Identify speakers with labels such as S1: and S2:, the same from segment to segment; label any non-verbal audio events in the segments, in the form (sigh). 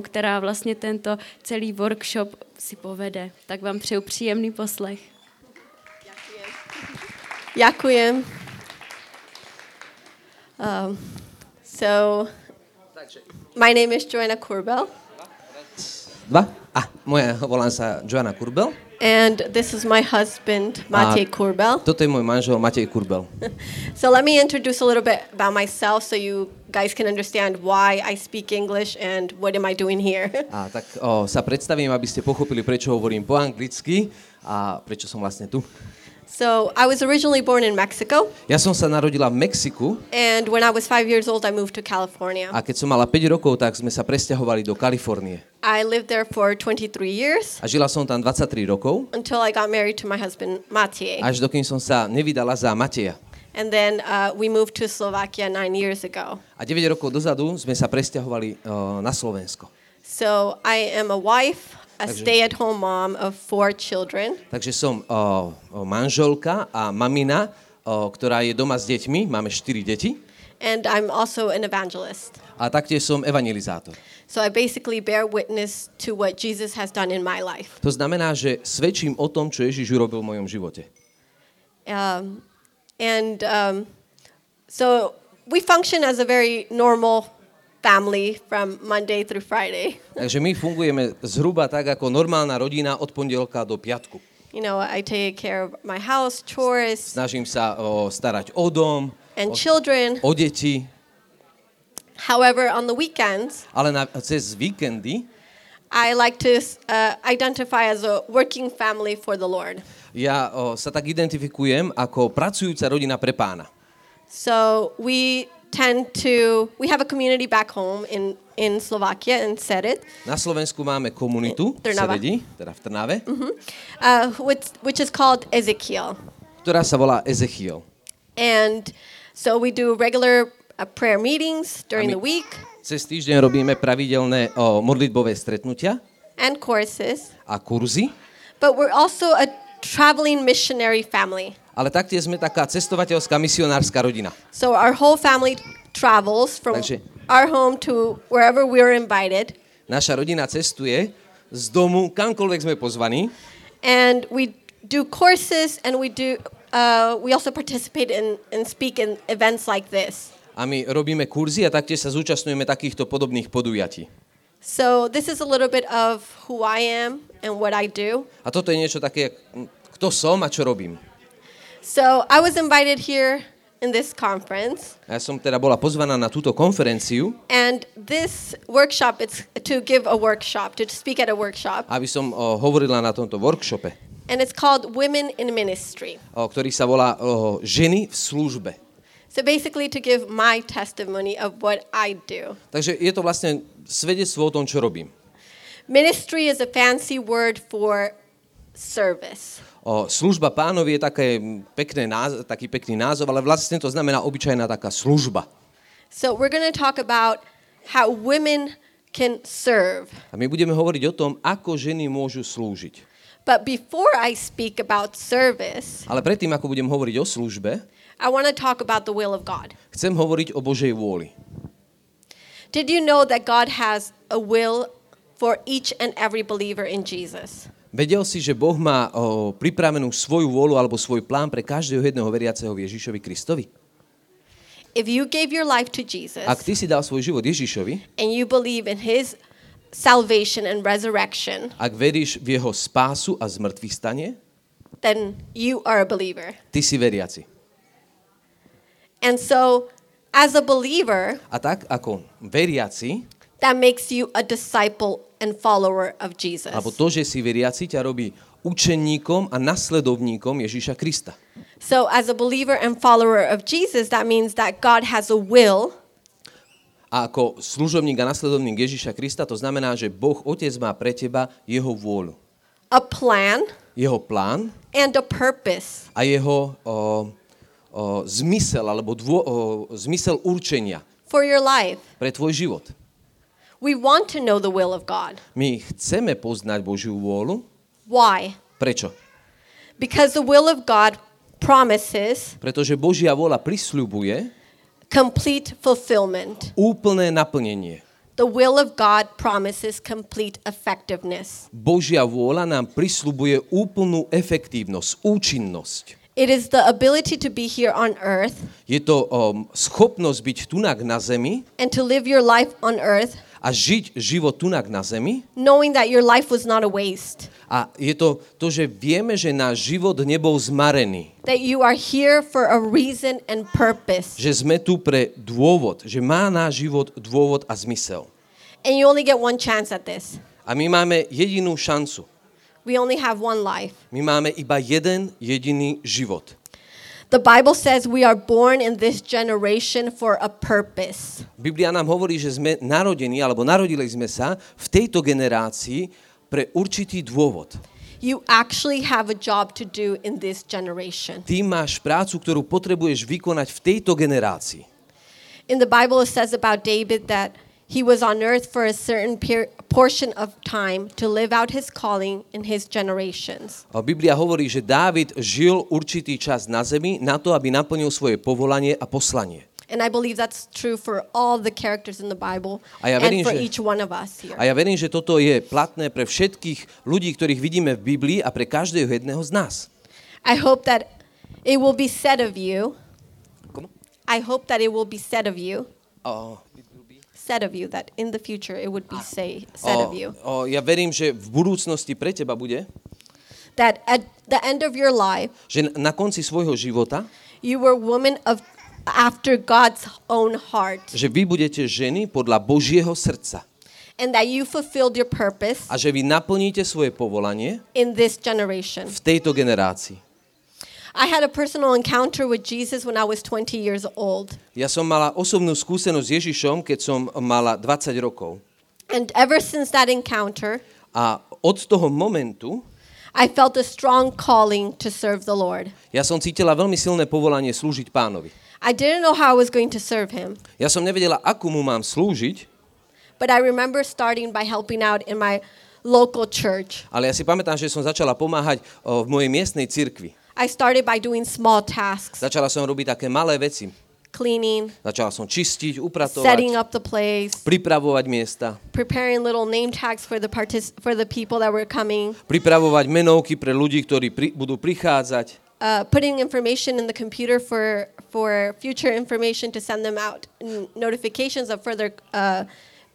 S1: která vlastně tento celý workshop si povede. Tak vám přeju příjemný poslech.
S2: Ďakujem. Um, so, my name is Joanna Kurbel,
S3: Dva? A, moja, volám sa Joanna Kurbel.
S2: and this is my husband, Matej Kurbel.
S3: Toto je môj manžel Matej Kurbel. (laughs)
S2: So, let me introduce a little bit about myself so you guys can understand why I speak English and what am I doing here. (laughs)
S3: A tak o, sa predstavím, aby ste pochopili, prečo hovorím po anglicky a prečo som vlastne tu.
S2: So, I was originally born in Mexico,
S3: Ja som sa narodila v Mexiku
S2: and when I was five years old, I moved to California.
S3: a keď som mala 5 rokov, tak sme sa presťahovali do Kalifornie.
S2: I lived there for 23 years
S3: A žila som tam 23 rokov,
S2: until I got married to my husband, Matej.
S3: až dokým som sa nevydala za Mateja.
S2: And then uh, we moved to Slovakia nine years ago.
S3: A 9 rokov dozadu sme sa presťahovali o, na Slovensko.
S2: So I am a wife, a
S3: Takže-
S2: stay-at-home mom of four children,
S3: Takže som o, manželka a mamina, o, ktorá je doma s deťmi, máme 4 deti.
S2: and I'm also an evangelist.
S3: A taktiež som evangelizátor.
S2: So I basically bear witness to what Jesus has done in my life.
S3: To znamená, že svedčím o tom, čo Ježiš urobil v mojom živote.
S2: Um, and um, so we function as a very normal family from Monday through Friday. (laughs)
S3: Takže my fungujeme zhruba tak ako normálna rodina od pondelka do piatku.
S2: You know, I take care of my house chores
S3: Snažím sa o, starať o dom,
S2: and
S3: o,
S2: children.
S3: o deti,
S2: However, on the weekends,
S3: ale na, cez víkendy
S2: I like to uh, identify as a working family for the Lord.
S3: ja o, sa tak identifikujem ako pracujúca rodina pre pána.
S2: So we tend to we have a community back home in in Slovakia in Sered,
S3: Na Slovensku máme komunitu v. Seredi, teda v Trnave,
S2: uh, which which is called Ezekiel,
S3: ktorá sa volá Ezechiel.
S2: and so we do regular uh, prayer meetings during
S3: my-
S2: the week
S3: Cez týždeň robíme pravidelné o, modlitbové stretnutia
S2: and courses,
S3: a kurzy,
S2: but we're also a traveling missionary family.
S3: ale taktiež sme taká cestovateľská misionárska rodina.
S2: So our whole family travels from
S3: Takže-
S2: our home to wherever we're invited,
S3: Naša rodina cestuje z domu, kamkoľvek sme pozvaní
S2: and we do courses and we do uh, we also participate in and speak in events like this.
S3: A my robíme kurzy a taktiež sa zúčastňujeme takýchto podobných podujatí.
S2: So this is a little bit of who I am and what I do.
S3: A toto je niečo také, kto som a čo robím.
S2: So I was invited here in this conference,
S3: Ja som teda bola pozvaná na túto konferenciu,
S2: and this workshop it's to give a workshop to speak at a workshop,
S3: aby som o, hovorila na tomto workshope,
S2: and it's called Women in Ministry.
S3: o, ktorý sa volá o, Ženy v službe.
S2: So basically, to give my testimony of what I do.
S3: Takže je to vlastne svedectvo o tom, čo robím.
S2: Ministry is a fancy word for service.
S3: O, služba pánovi je také pekné náz- taký pekný názov, ale vlastne to znamená obyčajná taká služba.
S2: So we're going to talk about how women can serve.
S3: A my budeme hovoriť o tom, ako ženy môžu slúžiť.
S2: But before I speak about service,
S3: Ale predtým, ako budem hovoriť o službe,
S2: I want to talk about the will of God.
S3: chcem hovoriť o Božej vôli.
S2: Did you know that God has a will for each and every believer in Jesus?
S3: Vedel si, že Boh má o, pripravenú svoju vôľu alebo svoj plán pre každého jedného veriaceho Ježišovi Kristovi?
S2: If you gave your life to Jesus
S3: Ak ty si dal svoj život Ježišovi,
S2: and you believe in his salvation and resurrection,
S3: ak veríš v jeho spásu a zmrtvých stane,
S2: then you are a believer.
S3: ty si veriaci.
S2: And so, as a believer,
S3: A tak ako veriaci,
S2: that makes you a disciple and follower of Jesus.
S3: alebo to, že si veriaci, ťa robí učeníkom a nasledovníkom Ježiša Krista.
S2: So, as a believer and follower of Jesus, that means that God has a will
S3: A ako služobník a nasledovník Ježiša Krista, to znamená, že Boh Otec má pre teba jeho vôľu,
S2: a plan
S3: jeho plán
S2: and a purpose.
S3: a jeho o, o, zmysel, alebo dô, o, zmysel určenia
S2: for your life.
S3: pre tvoj život.
S2: We want to know the will of God.
S3: My chceme poznať Božiu vôľu.
S2: Why?
S3: Prečo?
S2: Because the will of God promises
S3: Pretože Božia vôľa prisľubuje
S2: complete fulfillment.
S3: úplné naplnenie.
S2: the will of God promises complete effectiveness.
S3: Božia vôľa nám prisľubuje úplnú efektívnosť, účinnosť.
S2: It is the ability to be here on earth
S3: Je to um, schopnosť byť tunak na zemi
S2: and to live your life on earth
S3: a žiť život tunak na zemi.
S2: knowing that your life was not a waste,
S3: A je to to, že vieme, že náš život nebol zmarený.
S2: that you are here for a reason and purpose.
S3: Že sme tu pre dôvod. Že má náš život dôvod a zmysel.
S2: And you only get one chance at this.
S3: A my máme jedinú šancu.
S2: We only have one life.
S3: My máme iba jeden jediný život.
S2: The Bible says we are born in this generation for a purpose.
S3: Biblia nám hovorí, že sme narodení, alebo narodili sme sa v tejto generácii pre určitý dôvod.
S2: You actually have a job to do in this generation.
S3: Ty máš prácu, ktorú potrebuješ vykonať v tejto generácii.
S2: In the Bible, it says about David that he was on earth for a certain portion of time to live out his calling in his generations.
S3: Biblia hovorí, že Dávid žil určitý čas na zemi na to, aby naplnil svoje povolanie a poslanie.
S2: And I believe that's true for all the characters in the Bible
S3: A ja verím,
S2: and for
S3: že-
S2: each one of us here.
S3: A ja verím, že toto je platné pre všetkých ľudí, ktorých vidíme v Biblii a pre každého jedného z nás.
S2: I hope that it will be said of you.
S3: Komu?
S2: I hope that it will be said of you.
S3: O,
S2: Said of you that in the future it would be say said
S3: o,
S2: of you.
S3: o, ja verím, že v budúcnosti pre teba bude,
S2: that at the end of your life
S3: že na konci svojho života,
S2: you were woman of after God's own heart.
S3: že vy budete ženy podľa Božieho srdca.
S2: And that you fulfilled your purpose
S3: a že vy naplníte svoje povolanie
S2: in this generation.
S3: v tejto generácii.
S2: I had a personal encounter with Jesus when I was 20 years old.
S3: Ja som mala osobnú skúsenosť s Ježišom, keď som mala 20 rokov.
S2: And ever since that encounter,
S3: A od toho momentu
S2: I felt a strong calling to serve the Lord.
S3: ja som cítila veľmi silné povolanie slúžiť pánovi.
S2: I didn't know how I was going to serve him,
S3: Ja som nevedela, akú mu mám slúžiť,
S2: but I remember starting by helping out in my local church.
S3: ale ja si pamätám, že som začala pomáhať o, v mojej miestnej cirkvi.
S2: I started by doing small tasks,
S3: Začala som robiť také malé veci.
S2: cleaning,
S3: Začala som čistiť,
S2: setting
S3: upratovať,
S2: up the place,
S3: pripravovať miesta,
S2: preparing little name tags for the partic- for the people that were coming,
S3: pripravovať menovky pre ľudí, ktorí pri, budú prichádzať,
S2: uh, putting information in the computer for for future information to send them out notifications of further uh,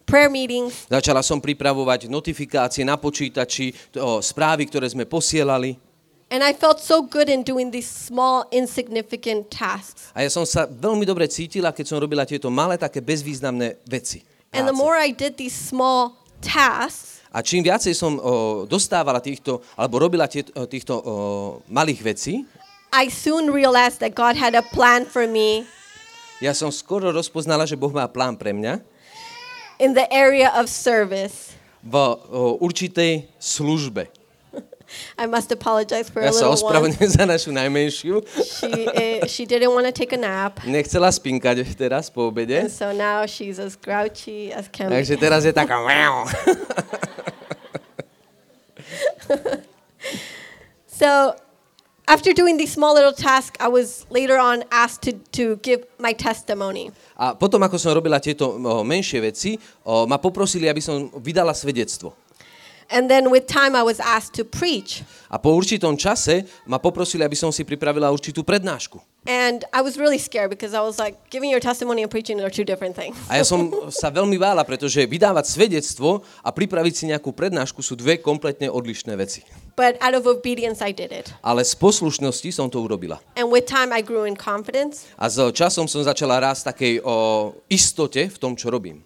S2: prayer meetings.
S3: Začala som pripravovať notifikácie na počítači, o, správy, ktoré sme posielali.
S2: And I felt so good in doing these small, insignificant tasks.
S3: A ja som sa veľmi dobre cítila, keď som robila tieto malé, také bezvýznamné veci.
S2: And the
S3: práce.
S2: more I did these small tasks,
S3: A čím viacej som o, dostávala týchto, alebo robila tie, o, týchto o, malých vecí,
S2: I soon realized that God had a plan for me
S3: ja som skoro rozpoznala, že Boh má plán pre mňa
S2: in the area of service.
S3: v o, určitej službe.
S2: I must apologize for
S3: Ja
S2: a
S3: sa
S2: little one.
S3: ospravedlňujem za našu najmenšiu.
S2: She, uh, she didn't want to take a nap.
S3: Nechcela spinkať teraz po obede,
S2: And so now she's as grouchy as can be.
S3: takže teraz je taká... (laughs)
S2: So, after doing these small little tasks, I was later on asked to, to give my testimony.
S3: A potom, ako som robila tieto menšie veci, ma poprosili, aby som vydala svedectvo.
S2: And then with time, I was asked to preach.
S3: A po určitom čase ma poprosili, aby som si pripravila určitú prednášku.
S2: And I was really scared because I was like, giving your testimony and preaching are two different things.
S3: A ja som sa veľmi bála, pretože vydávať svedectvo a pripraviť si nejakú prednášku sú dve kompletne odlišné veci.
S2: But out of obedience, I did it.
S3: Ale z poslušnosti som to urobila.
S2: And with time, I grew in confidence.
S3: A s časom som začala rásť takej o, istote v tom, čo robím.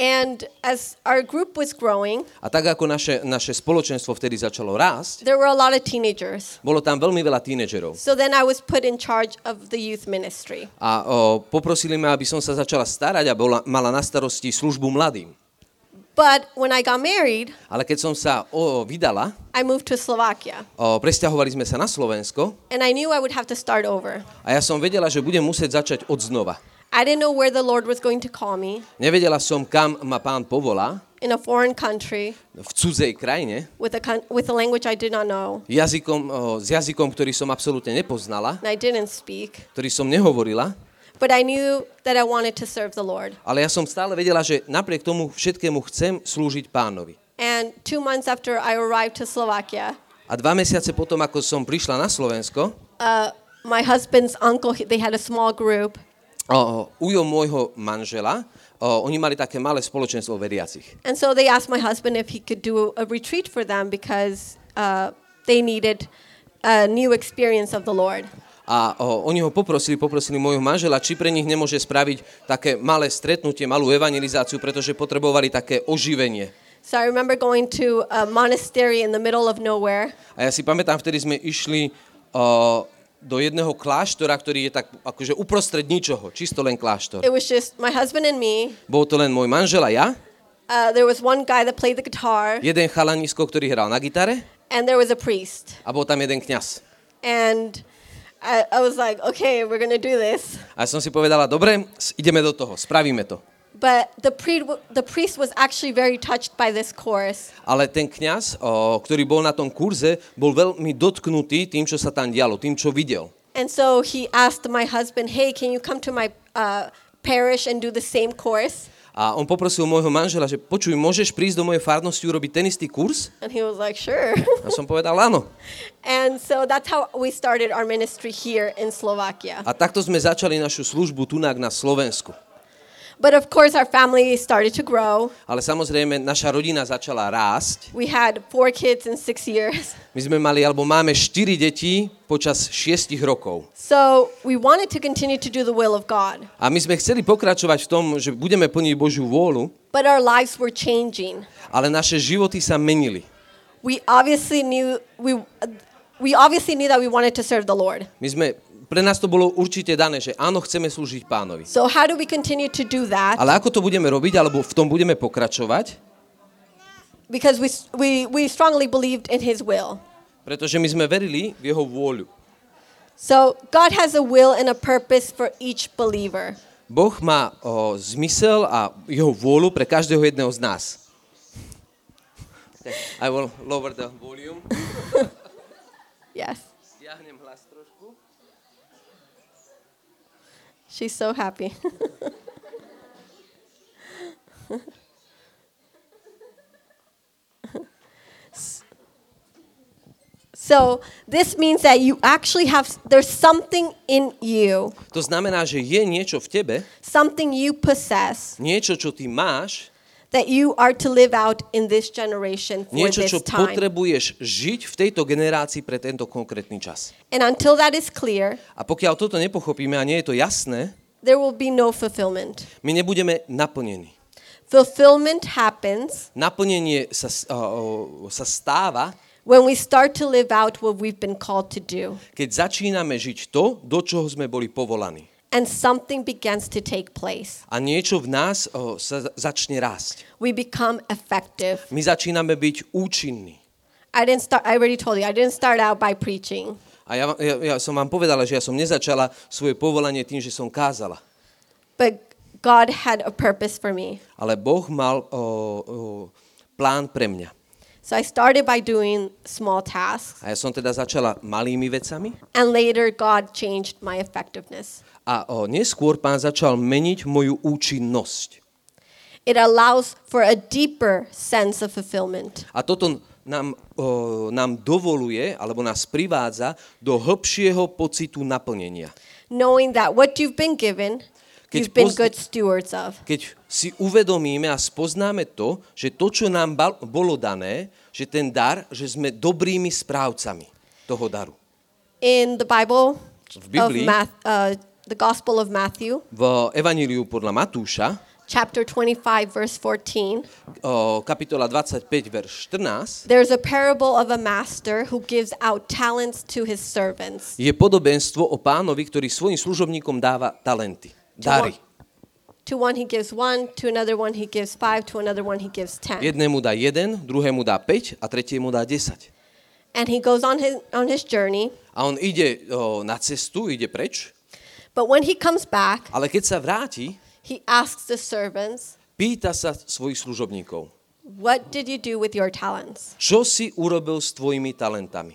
S2: And as our group was growing,
S3: A tak ako naše, naše spoločenstvo vtedy začalo rásť,
S2: there were a lot of teenagers.
S3: bolo tam veľmi veľa tínedžerov.
S2: So then I was put in charge of the youth ministry.
S3: A o, poprosili ma, aby som sa začala starať a bola, mala na starosti službu mladým.
S2: But when I got married,
S3: Ale keď som sa o, vydala,
S2: I moved to Slovakia.
S3: o, presťahovali sme sa na Slovensko
S2: And I knew I would have to start over.
S3: a ja som vedela, že budem musieť začať od znova.
S2: I didn't know where the Lord was going to call me.
S3: Nevedela som, kam ma pán povolá,
S2: in a foreign country.
S3: V cudzej krajine,
S2: with a, with a language I did not know.
S3: Jazykom, o, s jazykom, ktorý som absolútne nepoznala,
S2: and I didn't speak.
S3: ktorý som nehovorila,
S2: But I knew that I wanted to serve the Lord.
S3: Ale ja som stále vedela, že napriek tomu všetkému chcem slúžiť pánovi.
S2: And two months after I arrived to Slovakia,
S3: A dva mesiace potom, ako som prišla na Slovensko,
S2: uh, my husband's uncle, he- they had a small group,
S3: ujo môjho manžela, o, oni mali také malé spoločenstvo veriacich.
S2: and so they asked my husband if he could do a retreat for them because uh, they needed a new experience of the Lord.
S3: A o, oni ho poprosili, poprosili môjho manžela, či pre nich nemôže spraviť také malé stretnutie, malú evangelizáciu, pretože potrebovali také oživenie.
S2: So I remember going to a monastery in the middle of nowhere,
S3: A ja si pamätám, vtedy sme išli o, do jedného kláštora, ktorý je tak akože uprostred ničoho, čisto len kláštor.
S2: it was just my husband and me.
S3: Bol to len môj manžel a ja,
S2: Uh, there was one guy that played the guitar,
S3: jeden chalanisko, ktorý hral na gitare
S2: and there was a priest.
S3: a bol tam jeden kňaz.
S2: And I, I was like, okay, we're to do this.
S3: A som si povedala, dobre, ideme do toho, spravíme to.
S2: But the, pre- the priest was actually very touched by this chorus.
S3: Ale ten kňaz, o, ktorý bol na tom kurze, bol veľmi dotknutý tým, čo sa tam dialo, tým, čo videl.
S2: And so he asked my husband, hey, can you come to my uh, parish and do the same course?
S3: A on poprosil môjho manžela, že počuj, môžeš prísť do mojej farnosti urobiť ten istý kurz?
S2: And he was like, sure.
S3: A som povedal áno. (laughs)
S2: and so that's how we started our ministry here in Slovakia.
S3: A takto sme začali našu službu tunak na Slovensku.
S2: But of course, our family started to grow.
S3: Ale samozrejme, naša rodina začala rásť.
S2: We had four kids in six years. (laughs)
S3: My sme mali, alebo máme štyri deti počas šiestich rokov.
S2: So we wanted to continue to do the will of God.
S3: A my sme chceli pokračovať v tom, že budeme plniť Božiu vôľu,
S2: But our lives were changing.
S3: ale naše životy sa menili.
S2: We obviously knew we, we obviously knew that we wanted to serve the Lord.
S3: My sme, pre nás to bolo určite dané, že áno, chceme slúžiť pánovi.
S2: So how do we continue to do that?
S3: Ale ako to budeme robiť, alebo v tom budeme pokračovať?
S2: Because we, we, we strongly believed in His will.
S3: Pretože my sme verili v jeho vôľu.
S2: So God has a will and a purpose for each believer.
S3: Boh má o, zmysel a jeho vôľu pre každého jedného z nás. (laughs) I will lower the volume.
S2: Yes.
S3: Stiahnem hlas trošku.
S2: She's so happy. (laughs) so this means that you actually have there's something in you,
S3: To znamená, že je niečo v tebe,
S2: something you possess
S3: niečo, čo ty máš,
S2: that you are to live out in this generation for
S3: niečo,
S2: this
S3: čo
S2: time.
S3: potrebuješ žiť v tejto generácii pre tento konkrétny čas.
S2: And until that is clear,
S3: A pokiaľ toto nepochopíme a nie je to jasné,
S2: there will be no fulfillment.
S3: my nebudeme naplnení.
S2: Fulfillment happens
S3: Naplnenie sa, o, sa stáva,
S2: when we start to live out what we've been called to do.
S3: keď začíname žiť to, do čoho sme boli povolaní.
S2: And something begins to take place.
S3: A niečo v nás o, sa za- začne rásť.
S2: We become effective.
S3: My začíname byť účinní.
S2: I didn't start, I already told you, I didn't start out by preaching.
S3: A ja, ja, ja som vám povedala, že ja som nezačala svoje povolanie tým, že som kázala.
S2: But God had a purpose for me.
S3: Ale Boh mal o, o, plán pre mňa.
S2: So I started by doing small tasks,
S3: A ja som teda začala malými vecami
S2: and later God changed my effectiveness.
S3: a o, neskôr pán začal meniť moju účinnosť.
S2: It allows for a deeper sense of fulfillment.
S3: A toto nám, o, nám dovoluje, alebo nás privádza do hĺbšieho pocitu naplnenia.
S2: Knowing that what you've been given,
S3: Keď
S2: you've been good stewards of.
S3: Keď si uvedomíme a spoznáme to, že to, čo nám bolo dané, že ten dar, že sme dobrými správcami toho daru.
S2: In the Bible
S3: V
S2: of
S3: Biblii,
S2: Math, uh, the Gospel of Matthew,
S3: v Evaníliu podľa Matúša,
S2: chapter 25, verse 14,
S3: o, kapitola 25, verš 14,
S2: there's a parable of a master who gives out talents to his servants.
S3: je podobenstvo o pánovi, ktorý svojim služobníkom dáva talenty, dary.
S2: To one he gives one, to another one he gives five, to another one he gives ten.
S3: Jednému dá jeden, druhému dá 5 a tretiemu dá 10.
S2: And he goes on his, on his journey,
S3: A on ide o, na cestu, ide preč,
S2: but when he comes back,
S3: ale keď sa vráti,
S2: he asks the servants,
S3: pýta sa svojich služobníkov,
S2: What did you do with your talents?
S3: čo si urobil s tvojimi talentami.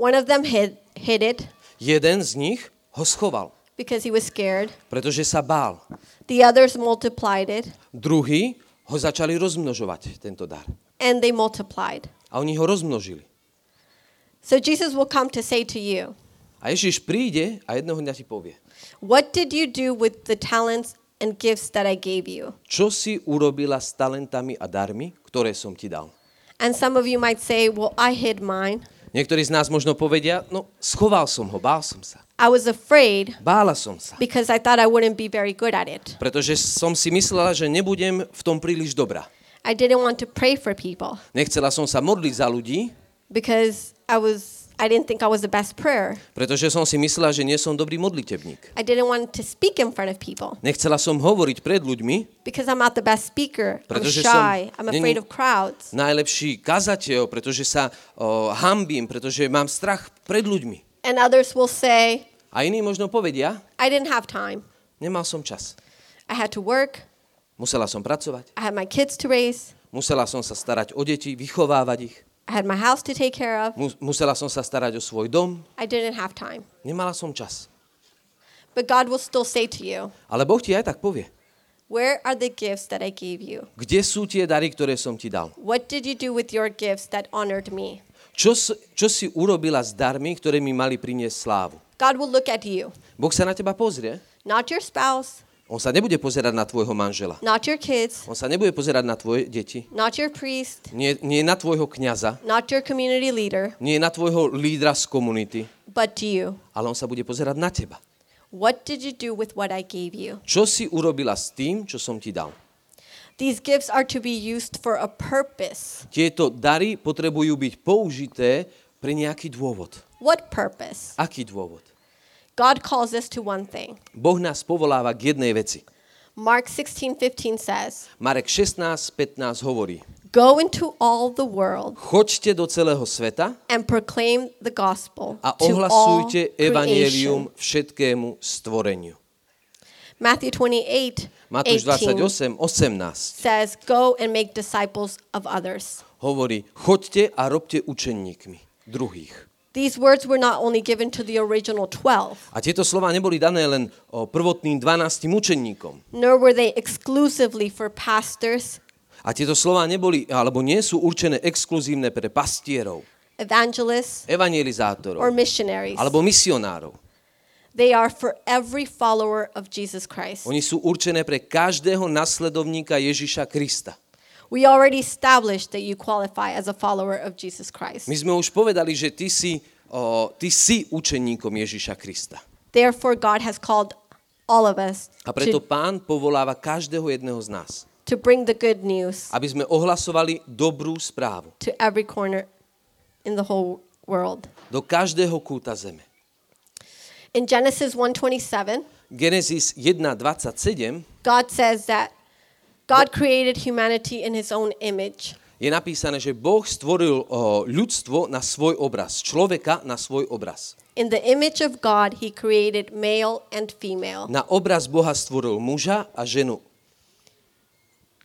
S2: One of them hid, hid it,
S3: Jeden z nich ho schoval.
S2: Because he was scared.
S3: pretože sa bál.
S2: The others multiplied it,
S3: Druhí ho začali rozmnožovať, tento dar.
S2: and they multiplied.
S3: A oni ho rozmnožili.
S2: So Jesus will come to say to you,
S3: A Ježiš príde a jedného dňa ti povie,
S2: What did you do with the talents and gifts that I gave you?
S3: čo si urobila s talentami a darmi, ktoré som ti dal.
S2: And some of you might say, Well, I hid mine.
S3: Niektorí z nás možno povedia, no schoval som ho, bál som sa.
S2: I was afraid
S3: Bála som sa,
S2: because I thought I wouldn't be very good at it.
S3: pretože som si myslela, že nebudem v tom príliš dobrá.
S2: I didn't want to pray for people
S3: Nechcela som sa modliť za ľudí,
S2: because I was I didn't think I was the best prayer.
S3: pretože som si myslela, že nie som dobrý modlitebník.
S2: I didn't want to speak in front of people
S3: Nechcela som hovoriť pred ľuďmi,
S2: because I'm not the best speaker. I'm
S3: Pretože
S2: shy.
S3: som-
S2: I'm
S3: není-
S2: afraid of crowds.
S3: najlepší kazateľ, pretože sa o, hambím, pretože mám strach pred ľuďmi.
S2: And others will say,
S3: A iní možno povedia,
S2: I didn't have time.
S3: nemal som čas.
S2: I had to work.
S3: Musela som pracovať,
S2: I had my kids to raise.
S3: musela som sa starať o deti, vychovávať ich,
S2: I had my house to take care of.
S3: mu- musela som sa starať o svoj dom,
S2: I didn't have time.
S3: nemala som čas.
S2: But God will still say to you,
S3: Ale Boh ti aj tak povie,
S2: Where are the gifts that I gave you?
S3: kde sú tie dary, ktoré som ti dal?
S2: What did you do with your gifts that honored me?
S3: Čo, čo si urobila s darmi, ktoré mi mali priniesť slávu?
S2: God will look at you,
S3: Boh sa na teba pozrie,
S2: not your spouse,
S3: on sa nebude pozerať na tvojho manžela,
S2: not your kids,
S3: on sa nebude pozerať na tvoje deti,
S2: not your priest,
S3: nie, nie na tvojho kňaza,
S2: not your community leader,
S3: nie na tvojho lídra z komunity,
S2: but to you.
S3: ale on sa bude pozerať na teba.
S2: What did you do with what I gave you?
S3: Čo si urobila s tým, čo som ti dal?
S2: These gifts are to be used for a purpose.
S3: Tieto dary potrebujú byť použité pre nejaký dôvod.
S2: What purpose?
S3: Aký dôvod?
S2: God calls us to one thing.
S3: Boh nás povoláva k jednej veci.
S2: Mark 16:15 says,
S3: Marek 16.15 hovorí,
S2: "Go into all the world
S3: choďte do celého sveta
S2: and proclaim the gospel
S3: a ohlasujte
S2: creation."
S3: evanielium všetkému stvoreniu.
S2: Matthew 28
S3: Matúš
S2: 18
S3: 28, 18
S2: says, "Go and make disciples of others."
S3: hovorí, choďte a robte učenníkmi druhých.
S2: These words were not only given to the original 12,
S3: A tieto slova neboli dané len o prvotným 12 učeníkom.
S2: nor were they exclusively for pastors,
S3: A tieto slova neboli, alebo nie sú určené exkluzívne pre pastierov,
S2: evangelists,
S3: evangelizátorov,
S2: or missionaries.
S3: alebo misionárov.
S2: They are for every follower of Jesus Christ.
S3: Oni sú určené pre každého nasledovníka Ježiša Krista.
S2: We already established that you qualify as a follower of Jesus Christ.
S3: My sme už povedali, že ty si, o, ty si učeníkom Ježiša Krista.
S2: Therefore, God has called all of us
S3: A preto
S2: to,
S3: pán povoláva každého jedného z nás,
S2: to bring the good news
S3: aby sme ohlasovali dobrú správu
S2: to every corner in the whole world.
S3: do každého kúta zeme.
S2: In Genesis 1:27,
S3: Genesis 1.27
S2: God says that God created humanity in his own image.
S3: je napísané, že Boh stvoril o, ľudstvo na svoj obraz, človeka na svoj obraz.
S2: In the image of God, he created male and female.
S3: Na obraz Boha stvoril muža a ženu.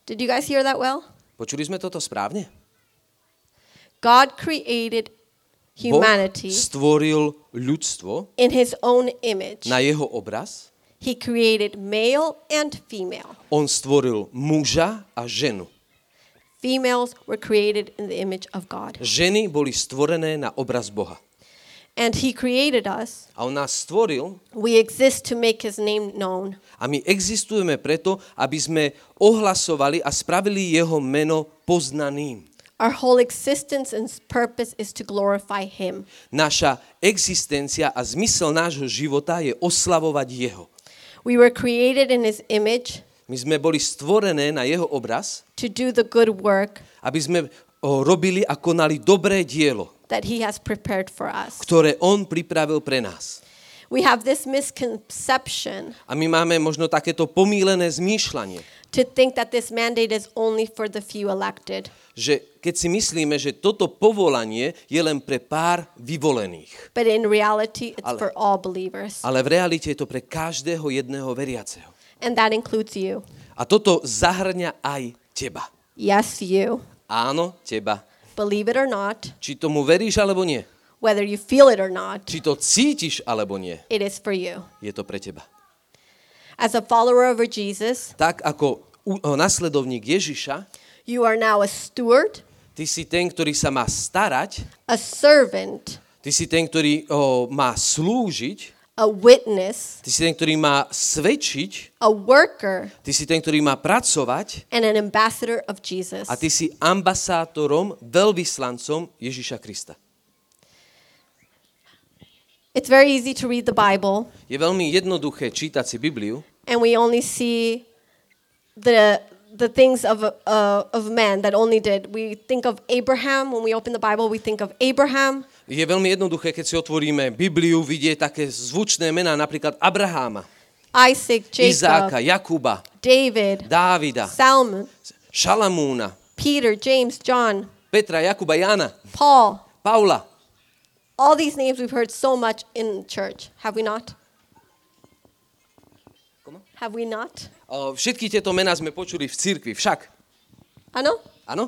S2: Did you guys hear that well?
S3: Počuli sme toto správne?
S2: God created
S3: Boh
S2: humanity
S3: stvoril ľudstvo
S2: in his own image.
S3: na jeho obraz.
S2: He created male and female.
S3: On stvoril muža a ženu.
S2: Females were created in the image of God.
S3: Ženy boli stvorené na obraz Boha.
S2: And he created us.
S3: A on nás stvoril
S2: We exist to make his name known.
S3: a my existujeme preto, aby sme ohlasovali a spravili jeho meno poznaným.
S2: Our whole existence and purpose is to glorify him.
S3: Naša existencia a zmysel nášho života je oslavovať jeho.
S2: We were created in his image
S3: My sme boli stvorené na jeho obraz,
S2: to do the good work
S3: aby sme robili a konali dobré dielo,
S2: that he has prepared for us.
S3: ktoré on pripravil pre nás.
S2: We have this misconception
S3: A my máme možno takéto pomílené zmýšľanie,
S2: to think that this mandate is only for the few elected.
S3: že keď si myslíme, že toto povolanie je len pre pár vyvolených,
S2: But in reality, it's
S3: Ale-
S2: for all believers.
S3: ale v realite je to pre každého jedného veriaceho.
S2: And that includes you.
S3: A toto zahrňa aj teba.
S2: Yes, you.
S3: Áno, teba.
S2: Believe it or not,
S3: Či tomu veríš alebo nie.
S2: whether you feel it or not,
S3: Či to cítiš alebo nie,
S2: it is for you.
S3: je to pre teba.
S2: As a follower of Jesus,
S3: Tak ako nasledovník Ježiša,
S2: you are now a steward,
S3: ty si ten, ktorý sa má starať,
S2: a servant,
S3: ty si ten, ktorý o, má slúžiť,
S2: a witness,
S3: ty si ten, ktorý má svedčiť,
S2: a worker,
S3: ty si ten, ktorý má pracovať
S2: and an ambassador of Jesus.
S3: a ty si ambasátorom, veľvyslancom Ježiša Krista.
S2: It's very easy to read the Bible,
S3: Je veľmi jednoduché čítať si Bibliu
S2: and we only see the the things of uh, of man that only did. We think of Abraham when we open the Bible. We think of Abraham,
S3: Je veľmi jednoduché, keď si otvoríme Bibliu, vidieť také zvučné mená, napríklad Abraháma,
S2: Isaac,
S3: Izáka,
S2: Jacob,
S3: Jakuba,
S2: David,
S3: Dávida,
S2: Salmon,
S3: Šalamúna,
S2: Peter, James, John,
S3: Petra, Jakuba, Jana,
S2: Paul.
S3: Paula.
S2: All these names we've heard so much in church, have we not? Have we not?
S3: O, Všetky tieto mená sme počuli v cirkvi, však.
S2: Ano?
S3: Áno?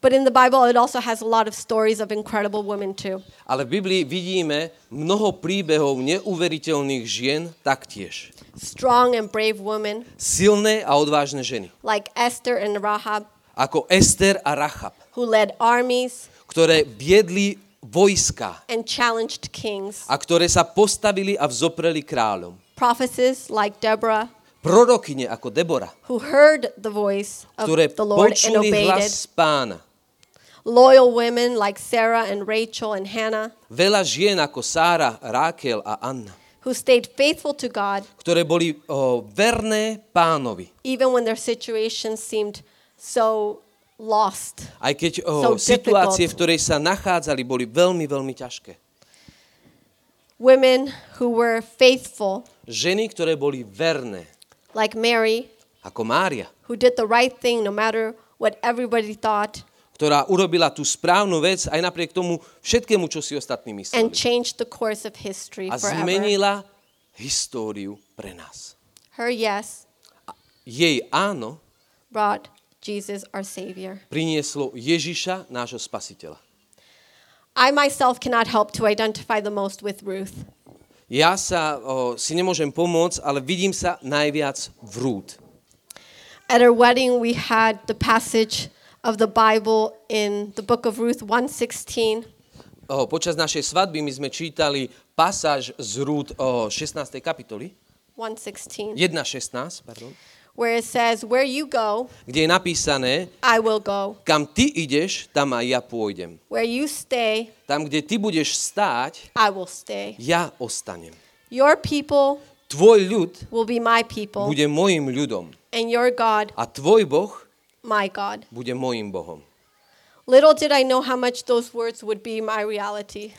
S2: But in the Bible, it also has a lot of stories of incredible women too.
S3: Ale v Biblii vidíme mnoho príbehov neuveriteľných žien taktiež.
S2: Strong and brave women
S3: Silné a odvážne ženy.
S2: like Esther and Rahab,
S3: Ako Ester a Rachab,
S2: who led armies
S3: ktoré viedli vojska
S2: and challenged kings.
S3: a ktoré sa postavili a vzopreli kráľom.
S2: Prophetesses like Deborah,
S3: Prorokyne ako Debora,
S2: who heard the voice of
S3: ktoré
S2: the Lord and obeyed
S3: hlas pána.
S2: Loyal women like Sarah and Rachel and Hannah,
S3: Veľa žien ako Sára, Rákel a Anna,
S2: who stayed faithful to God
S3: ktoré boli o, verné pánovi.
S2: even when their situations seemed so lost.
S3: Aj keď
S2: So
S3: o, situácie, v
S2: difficult.
S3: ktorej sa nachádzali, boli veľmi, veľmi ťažké.
S2: Women who were faithful,
S3: Ženy, ktoré boli verné,
S2: like Mary,
S3: ako Mária,
S2: who did the right thing no matter what everybody thought
S3: ktorá urobila tú správnu vec aj napriek tomu všetkému, čo si ostatní
S2: and
S3: mysleli.
S2: changed the course of history
S3: A
S2: forever.
S3: zmenila históriu pre nás.
S2: Her yes
S3: Jej áno
S2: brought Jesus our Savior.
S3: prinieslo Ježiša, nášho spasiteľa.
S2: I myself cannot help to identify the most with Ruth.
S3: Ja sa o, si nemôžem pomôcť, ale vidím sa najviac v Rút.
S2: At our wedding, we had the passage of the Bible in the book of Ruth 116.
S3: O, počas našej svadby my sme čítali pasáž z Rút o 16. kapitoly,
S2: 116,
S3: 1.16, pardon,
S2: where it says, Where you go,
S3: kde je napísané,
S2: I will go.
S3: kam ty ideš, tam aj ja pôjdem.
S2: Where you stay,
S3: Tam, kde ty budeš stáť,
S2: I will stay.
S3: ja ostanem.
S2: Your people
S3: Tvoj ľud
S2: will be my people,
S3: bude mojim ľudom
S2: and your God,
S3: a tvoj Boh
S2: my God.
S3: bude mojim Bohom.
S2: Little did I know how much those words would be my reality.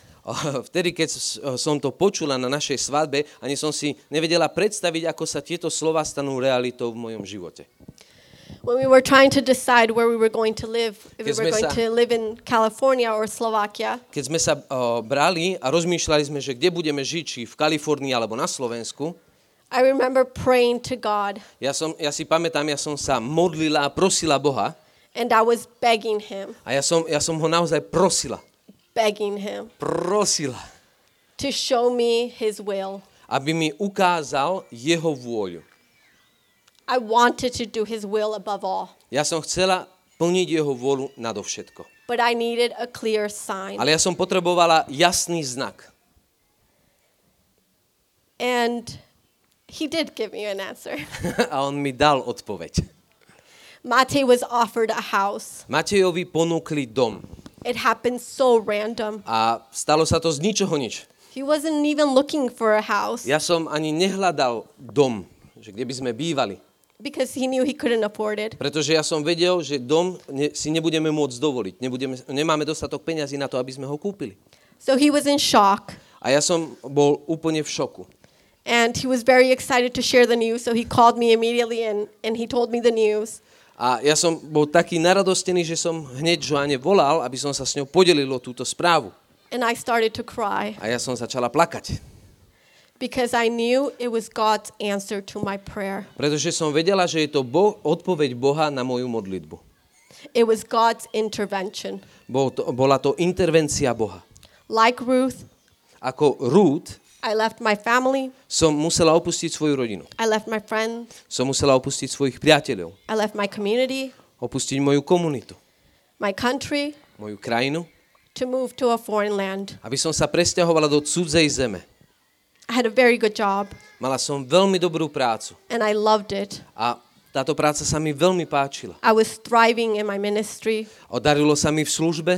S3: Vtedy, keď som to počula na našej svadbe, ani som si nevedela predstaviť, ako sa tieto slova stanú realitou v mojom živote.
S2: When we were trying to decide where we were going to live, if we were going
S3: sa-
S2: to live in California or Slovakia,
S3: Keď sme sa o, brali a rozmýšľali sme, že kde budeme žiť, či v Kalifornii alebo na Slovensku,
S2: I remember praying to God
S3: ja, som, ja si pamätám, ja som sa modlila a prosila Boha
S2: and I was begging Him,
S3: a ja som, ja som ho naozaj prosila.
S2: Begging Him
S3: Prosila,
S2: to show me His will.
S3: aby mi ukázal jeho vôľu.
S2: I wanted to do His will above all,
S3: Ja som chcela plniť jeho vôľu nadovšetko.
S2: but I needed a clear sign.
S3: Ale ja som potrebovala jasný znak.
S2: And He did give me an answer. (laughs)
S3: a on mi dal odpoveď.
S2: Mate was offered a house.
S3: Matejovi ponúkli dom
S2: It happened so random.
S3: a stalo sa to z ničoho nič.
S2: He wasn't even looking for a house
S3: Ja som ani nehľadal dom, že kde by sme bývali.
S2: because he knew he couldn't afford it.
S3: Pretože ja som vedel, že dom ne, si nebudeme môcť dovoliť. Nebudeme, nemáme dostatok peňazí na to, aby sme ho kúpili.
S2: So he was in shock.
S3: A ja som bol úplne v šoku.
S2: And he was very excited to share the news, so he called me immediately and, and he told me the news.
S3: A ja som bol taký naradostený, že som hneď Joane volal, aby som sa s ňou podelil o túto správu.
S2: And I started to cry
S3: A ja som začala plakať.
S2: because I knew it was God's answer to my prayer.
S3: Pretože som vedela, že je to bo- odpoveď Boha na moju modlitbu.
S2: It was God's intervention.
S3: Bol to, bola to intervencia Boha.
S2: Like Ruth,
S3: Ako Ruth
S2: I left my family,
S3: som musela opustiť svoju rodinu.
S2: I left my friends,
S3: Som musela opustiť svojich priateľov.
S2: I left my community,
S3: Opustiť moju komunitu,
S2: my country,
S3: moju krajinu,
S2: to move to a foreign land.
S3: aby som sa presťahovala do cudzej zeme.
S2: I had a very good job,
S3: Mala som veľmi dobrú prácu
S2: and I loved it.
S3: a táto práca sa mi veľmi páčila.
S2: I was thriving in my ministry.
S3: Odarilo sa mi v službe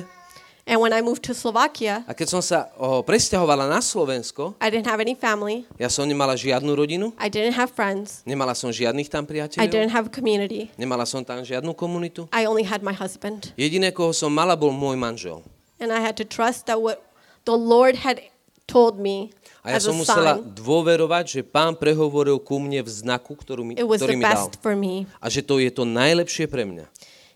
S2: And when I moved to Slovakia,
S3: a keď som sa o, presťahovala na Slovensko,
S2: I didn't have any family,
S3: ja som nemala žiadnu rodinu,
S2: I didn't have friends,
S3: nemala som žiadnych tam
S2: I
S3: priateľov,
S2: didn't have a community.
S3: nemala som tam žiadnu komunitu.
S2: I only had my husband.
S3: Jediné, koho som mala, bol môj manžel.
S2: And I had to trust that what the Lord had told me
S3: A ja som musela dôverovať, že pán prehovoril ku mne v znaku, ktorú mi,
S2: it was
S3: ktorý
S2: the
S3: mi dal.
S2: best for me.
S3: A že to je to najlepšie pre mňa.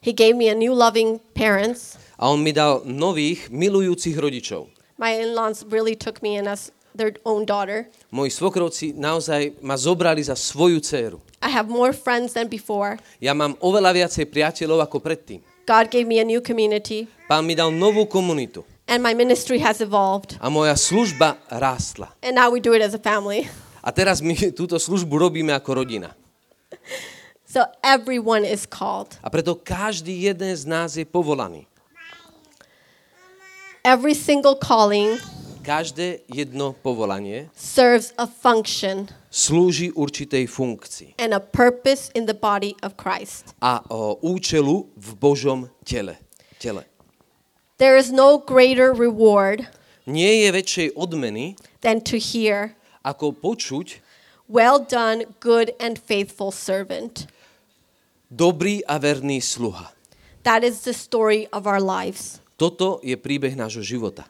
S2: He gave me a new loving parents.
S3: A on mi dal nových, milujúcich rodičov.
S2: My in-laws really took me in as their own daughter.
S3: Moji svokrovci naozaj ma zobrali za svoju dceru.
S2: I have more friends than before.
S3: Ja mám oveľa viacej priateľov ako predtým.
S2: God gave me a new community,
S3: Pán mi dal novú komunitu
S2: and my ministry has evolved.
S3: a moja služba rástla.
S2: And now we do it as a family.
S3: A teraz my (laughs) túto službu robíme ako rodina. (laughs)
S2: So everyone is called.
S3: A preto každý jeden z nás je povolaný.
S2: Every single calling
S3: Každé jedno povolanie
S2: serves a function
S3: slúži určitej funkcii
S2: and a purpose in the body of Christ.
S3: a o, účelu v Božom tele. tele.
S2: There is no greater reward
S3: Nie je väčšej odmeny,
S2: than to hear,
S3: ako počuť
S2: Well done, good and faithful servant.
S3: dobrý a verný sluha.
S2: That is the story of our lives.
S3: Toto je príbeh nášho života.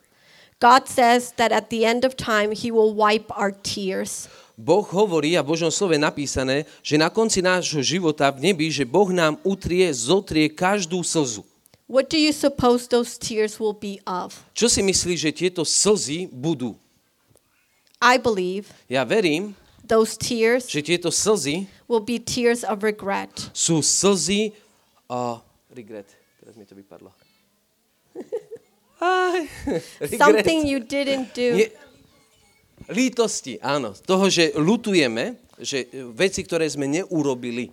S2: God says that at the end of time, He will wipe our tears.
S3: Boh hovorí, a v Božom slove napísané, že na konci nášho života v nebi, že Boh nám utrie, zotrie každú slzu.
S2: What do you suppose those tears will be of?
S3: Čo si myslíš, že tieto slzy budú?
S2: I believe
S3: Ja verím,
S2: those tears
S3: že tieto slzy
S2: will be tears of regret.
S3: sú slzy... Uh, regret. Teraz mi to vypadlo. Aj.
S2: Something you didn't do.
S3: Nie, lítosti, áno. Toho, že lutujeme, že e, veci, ktoré sme neurobili,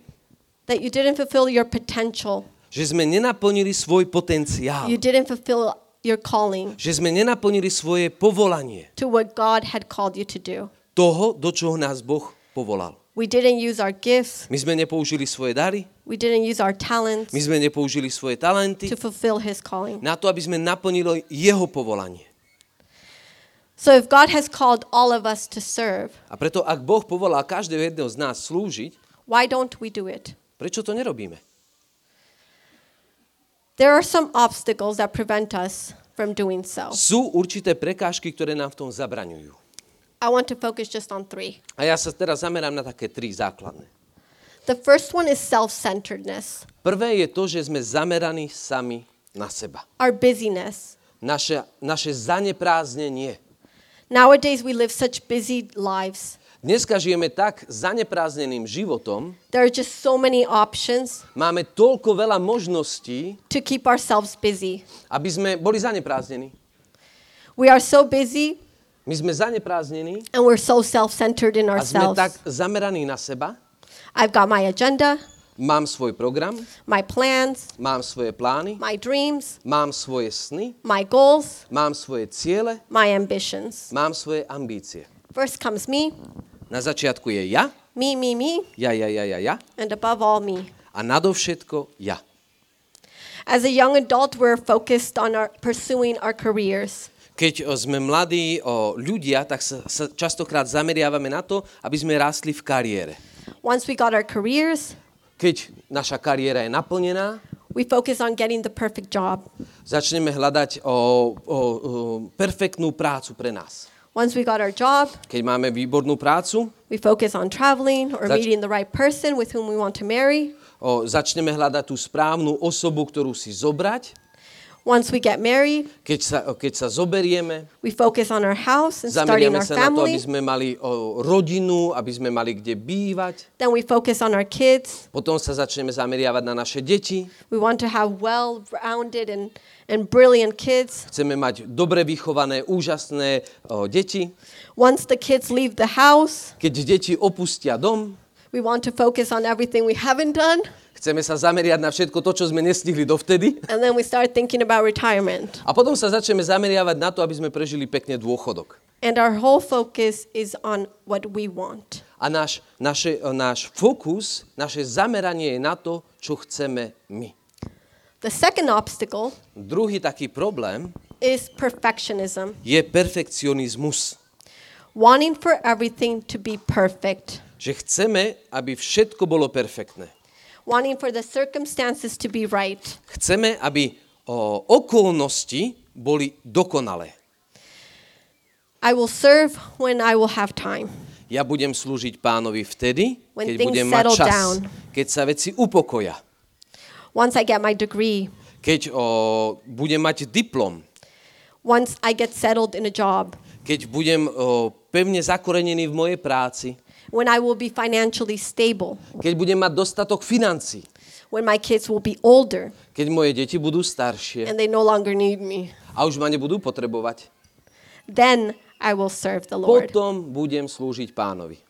S2: That you didn't fulfill your potential.
S3: že sme nenaplnili svoj potenciál,
S2: You didn't fulfill your calling
S3: že sme nenaplnili svoje povolanie
S2: to what God had called you to do.
S3: toho, do čoho nás Boh povolal.
S2: We didn't use our gifts.
S3: My sme nepoužili svoje dary,
S2: We didn't use our talents
S3: my sme nepoužili svoje talenty
S2: to fulfill His calling.
S3: na to, aby sme naplnili jeho povolanie.
S2: So if God has called all of us to serve,
S3: A preto, ak Boh povolal každého jedného z nás slúžiť,
S2: why don't we do it?
S3: prečo to nerobíme?
S2: There are some obstacles that prevent us from doing so.
S3: Sú určité prekážky, ktoré nám v tom zabraňujú.
S2: I want to focus just on three.
S3: A ja sa teraz zamerám na také tri základné.
S2: The first one is self centeredness,
S3: Prvé je to, že sme zameraní sami na seba.
S2: our busyness.
S3: Naše, naše zanepráznenie.
S2: Nowadays, we live such busy lives.
S3: Dneska žijeme tak zaneprázdneným životom,
S2: There are just so many options
S3: máme toľko veľa možností,
S2: to keep ourselves busy.
S3: aby sme boli zaneprázdnení.
S2: We are so busy
S3: My sme zaneprázdnení
S2: and we're so self centered in
S3: a sme
S2: ourselves.
S3: tak zameraní na seba.
S2: I've got my agenda,
S3: Mám svoj program,
S2: my plans,
S3: mám svoje plány,
S2: my dreams,
S3: mám svoje sny,
S2: my goals,
S3: mám svoje ciele,
S2: my ambitions.
S3: mám svoje ambície.
S2: First comes me,
S3: Na začiatku je ja,
S2: me, me, me,
S3: ja, ja, ja, ja, ja
S2: and above all, me.
S3: a nadovšetko ja.
S2: As a young adult, we're focused on our, pursuing our careers.
S3: Keď o, sme mladí o, ľudia, tak sa, sa častokrát zameriavame na to, aby sme rástli v kariére.
S2: Once we got our careers,
S3: Keď naša kariéra je naplnená,
S2: we focus on getting the perfect job.
S3: začneme hľadať o, o, o, perfektnú prácu pre nás.
S2: Once we got our job,
S3: Keď máme výbornú prácu,
S2: we focus on traveling or
S3: That's-
S2: meeting the right person with whom we want to marry.
S3: o, začneme hľadať tú správnu osobu, ktorú si zobrať.
S2: Once we get married,
S3: keď sa, keď sa zoberieme,
S2: we focus on our house and starting our
S3: sa na to, aby
S2: family.
S3: sme mali o, rodinu, aby sme mali kde bývať.
S2: Then we focus on our kids.
S3: Potom sa začneme zameriavať na naše deti.
S2: We want to have well-rounded and, and brilliant kids.
S3: Chceme mať dobre vychované, úžasné o, deti.
S2: Once the kids leave the house,
S3: Keď deti opustia dom,
S2: we want to focus on everything we haven't done.
S3: Chceme sa zameriať na všetko to, čo sme nestihli dovtedy.
S2: And then we start thinking about retirement.
S3: A potom sa začneme zameriavať na to, aby sme prežili pekne dôchodok.
S2: And our whole focus is on what we want.
S3: A náš, naše, o, náš fokus, naše zameranie je na to, čo chceme my.
S2: The second obstacle
S3: Druhý taký problém
S2: is perfectionism,
S3: je perfekcionizmus.
S2: wanting for everything to be perfect,
S3: Že chceme, aby všetko bolo perfektné.
S2: Wanting for the circumstances to be right.
S3: Chceme, aby o, okolnosti boli dokonalé.
S2: I will serve when I will have time.
S3: Ja budem slúžiť pánovi vtedy,
S2: When
S3: keď budem mať čas,
S2: down.
S3: keď sa veci upokoja,
S2: Once I get my degree,
S3: keď o, budem mať diplom,
S2: once I get settled in a job,
S3: keď budem o, pevne zakorenený v mojej práci,
S2: when I will be financially stable,
S3: keď budem mať dostatok financí,
S2: when my kids will be older
S3: keď moje deti budú staršie
S2: and they no longer need me.
S3: a už ma nebudú potrebovať,
S2: Then I will serve the Lord.
S3: potom budem slúžiť pánovi.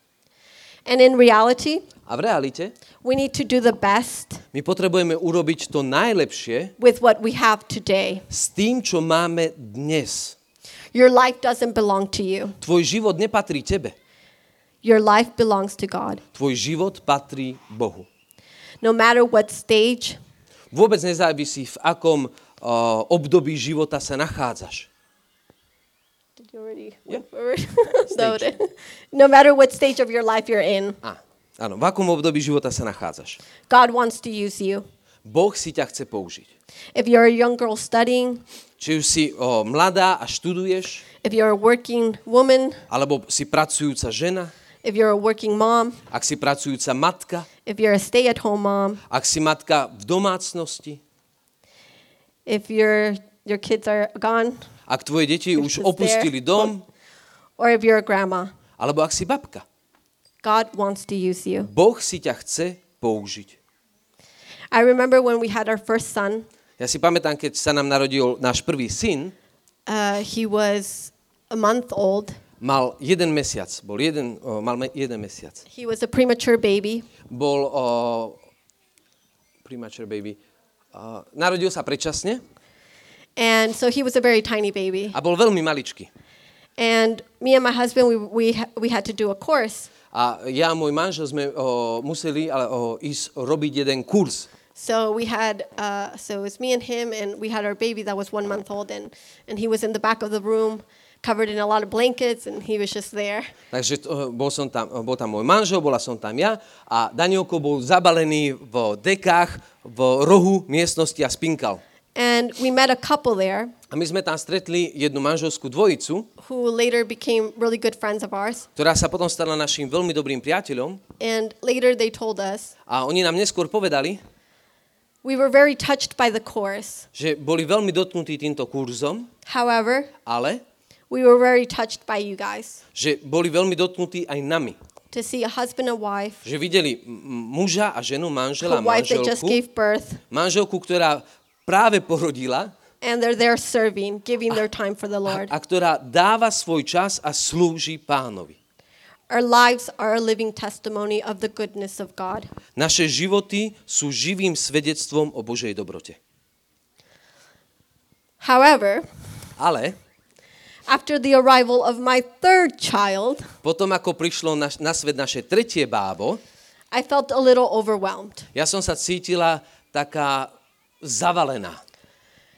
S2: And in reality,
S3: A v realite
S2: we need to do the best
S3: my potrebujeme urobiť to najlepšie
S2: with what we have today.
S3: s tým, čo máme dnes.
S2: Your life doesn't belong to you.
S3: Tvoj život nepatrí tebe.
S2: Your life belongs to God.
S3: Tvoj život patrí Bohu.
S2: No matter what stage,
S3: Vôbec nezávisí, v akom uh, období života sa nachádzaš.
S2: Did you already
S3: Yeah.
S2: Noted. (laughs) (laughs) no matter what stage of your life you're in,
S3: Á, áno, v akom období života sa nachádzaš.
S2: God wants to use you.
S3: Boh si ťa chce použiť.
S2: If you're a young girl studying,
S3: Či už si o, mladá a študuješ,
S2: if you're a working woman,
S3: alebo si pracujúca žena,
S2: if you're a working mom,
S3: ak si pracujúca matka,
S2: if you're a stay at home mom,
S3: ak si matka v domácnosti,
S2: if your your kids are gone,
S3: ak tvoje deti už opustili
S2: there.
S3: dom,
S2: or if you're a grandma,
S3: alebo ak si babka.
S2: God wants to use you.
S3: Boh si ťa chce použiť.
S2: I remember when we had our first son,
S3: Ja si pamätám, keď sa nám narodil náš prvý syn,
S2: uh, he was a month old.
S3: Mal jeden mesiac, bol jeden, o, mal jeden mesiac.
S2: He was a premature baby.
S3: Bol o, premature baby. O, narodil sa predčasne
S2: And so he was a very tiny baby.
S3: a bol veľmi maličký.
S2: And me and my husband, we, we, we had to do a course.
S3: A ja a môj manžel sme o, museli ale, o, ísť robiť jeden kurz.
S2: So we had, uh, so it was me and him, and we had our baby that was one month old, and, and he was in the back of the room, covered in a lot of blankets, and he was just there.
S3: Takže to, bol, som tam, bol tam môj manžel, bola som tam ja a Danielko bol zabalený v dekách v rohu miestnosti a spinkal.
S2: And we met a couple there
S3: A my sme tam stretli jednu manželskú dvojicu,
S2: who later became really good friends of ours.
S3: ktorá sa potom stala našim veľmi dobrým priateľom
S2: And later they told us
S3: a oni nám neskôr povedali,
S2: we were very touched by the course.
S3: že boli veľmi dotknutí týmto kurzom,
S2: However,
S3: ale
S2: we were very touched by you guys
S3: že boli veľmi dotknutí aj nami.
S2: to see a husband and wife,
S3: Že videli muža a ženu,
S2: a
S3: manžela a
S2: wife that just
S3: manželku,
S2: gave birth,
S3: manželku, ktorá práve porodila
S2: and they're there serving, giving their time for the
S3: a,
S2: Lord.
S3: a ktorá dáva svoj čas a slúži pánovi.
S2: Our lives are a living testimony of the goodness of God.
S3: Naše životy sú živým svedectvom o Božej dobrote.
S2: However,
S3: Ale
S2: after the arrival of my third child,
S3: potom, ako prišlo na, na svet naše tretie bábo,
S2: I felt a little overwhelmed.
S3: ja som sa cítila taká zavalená.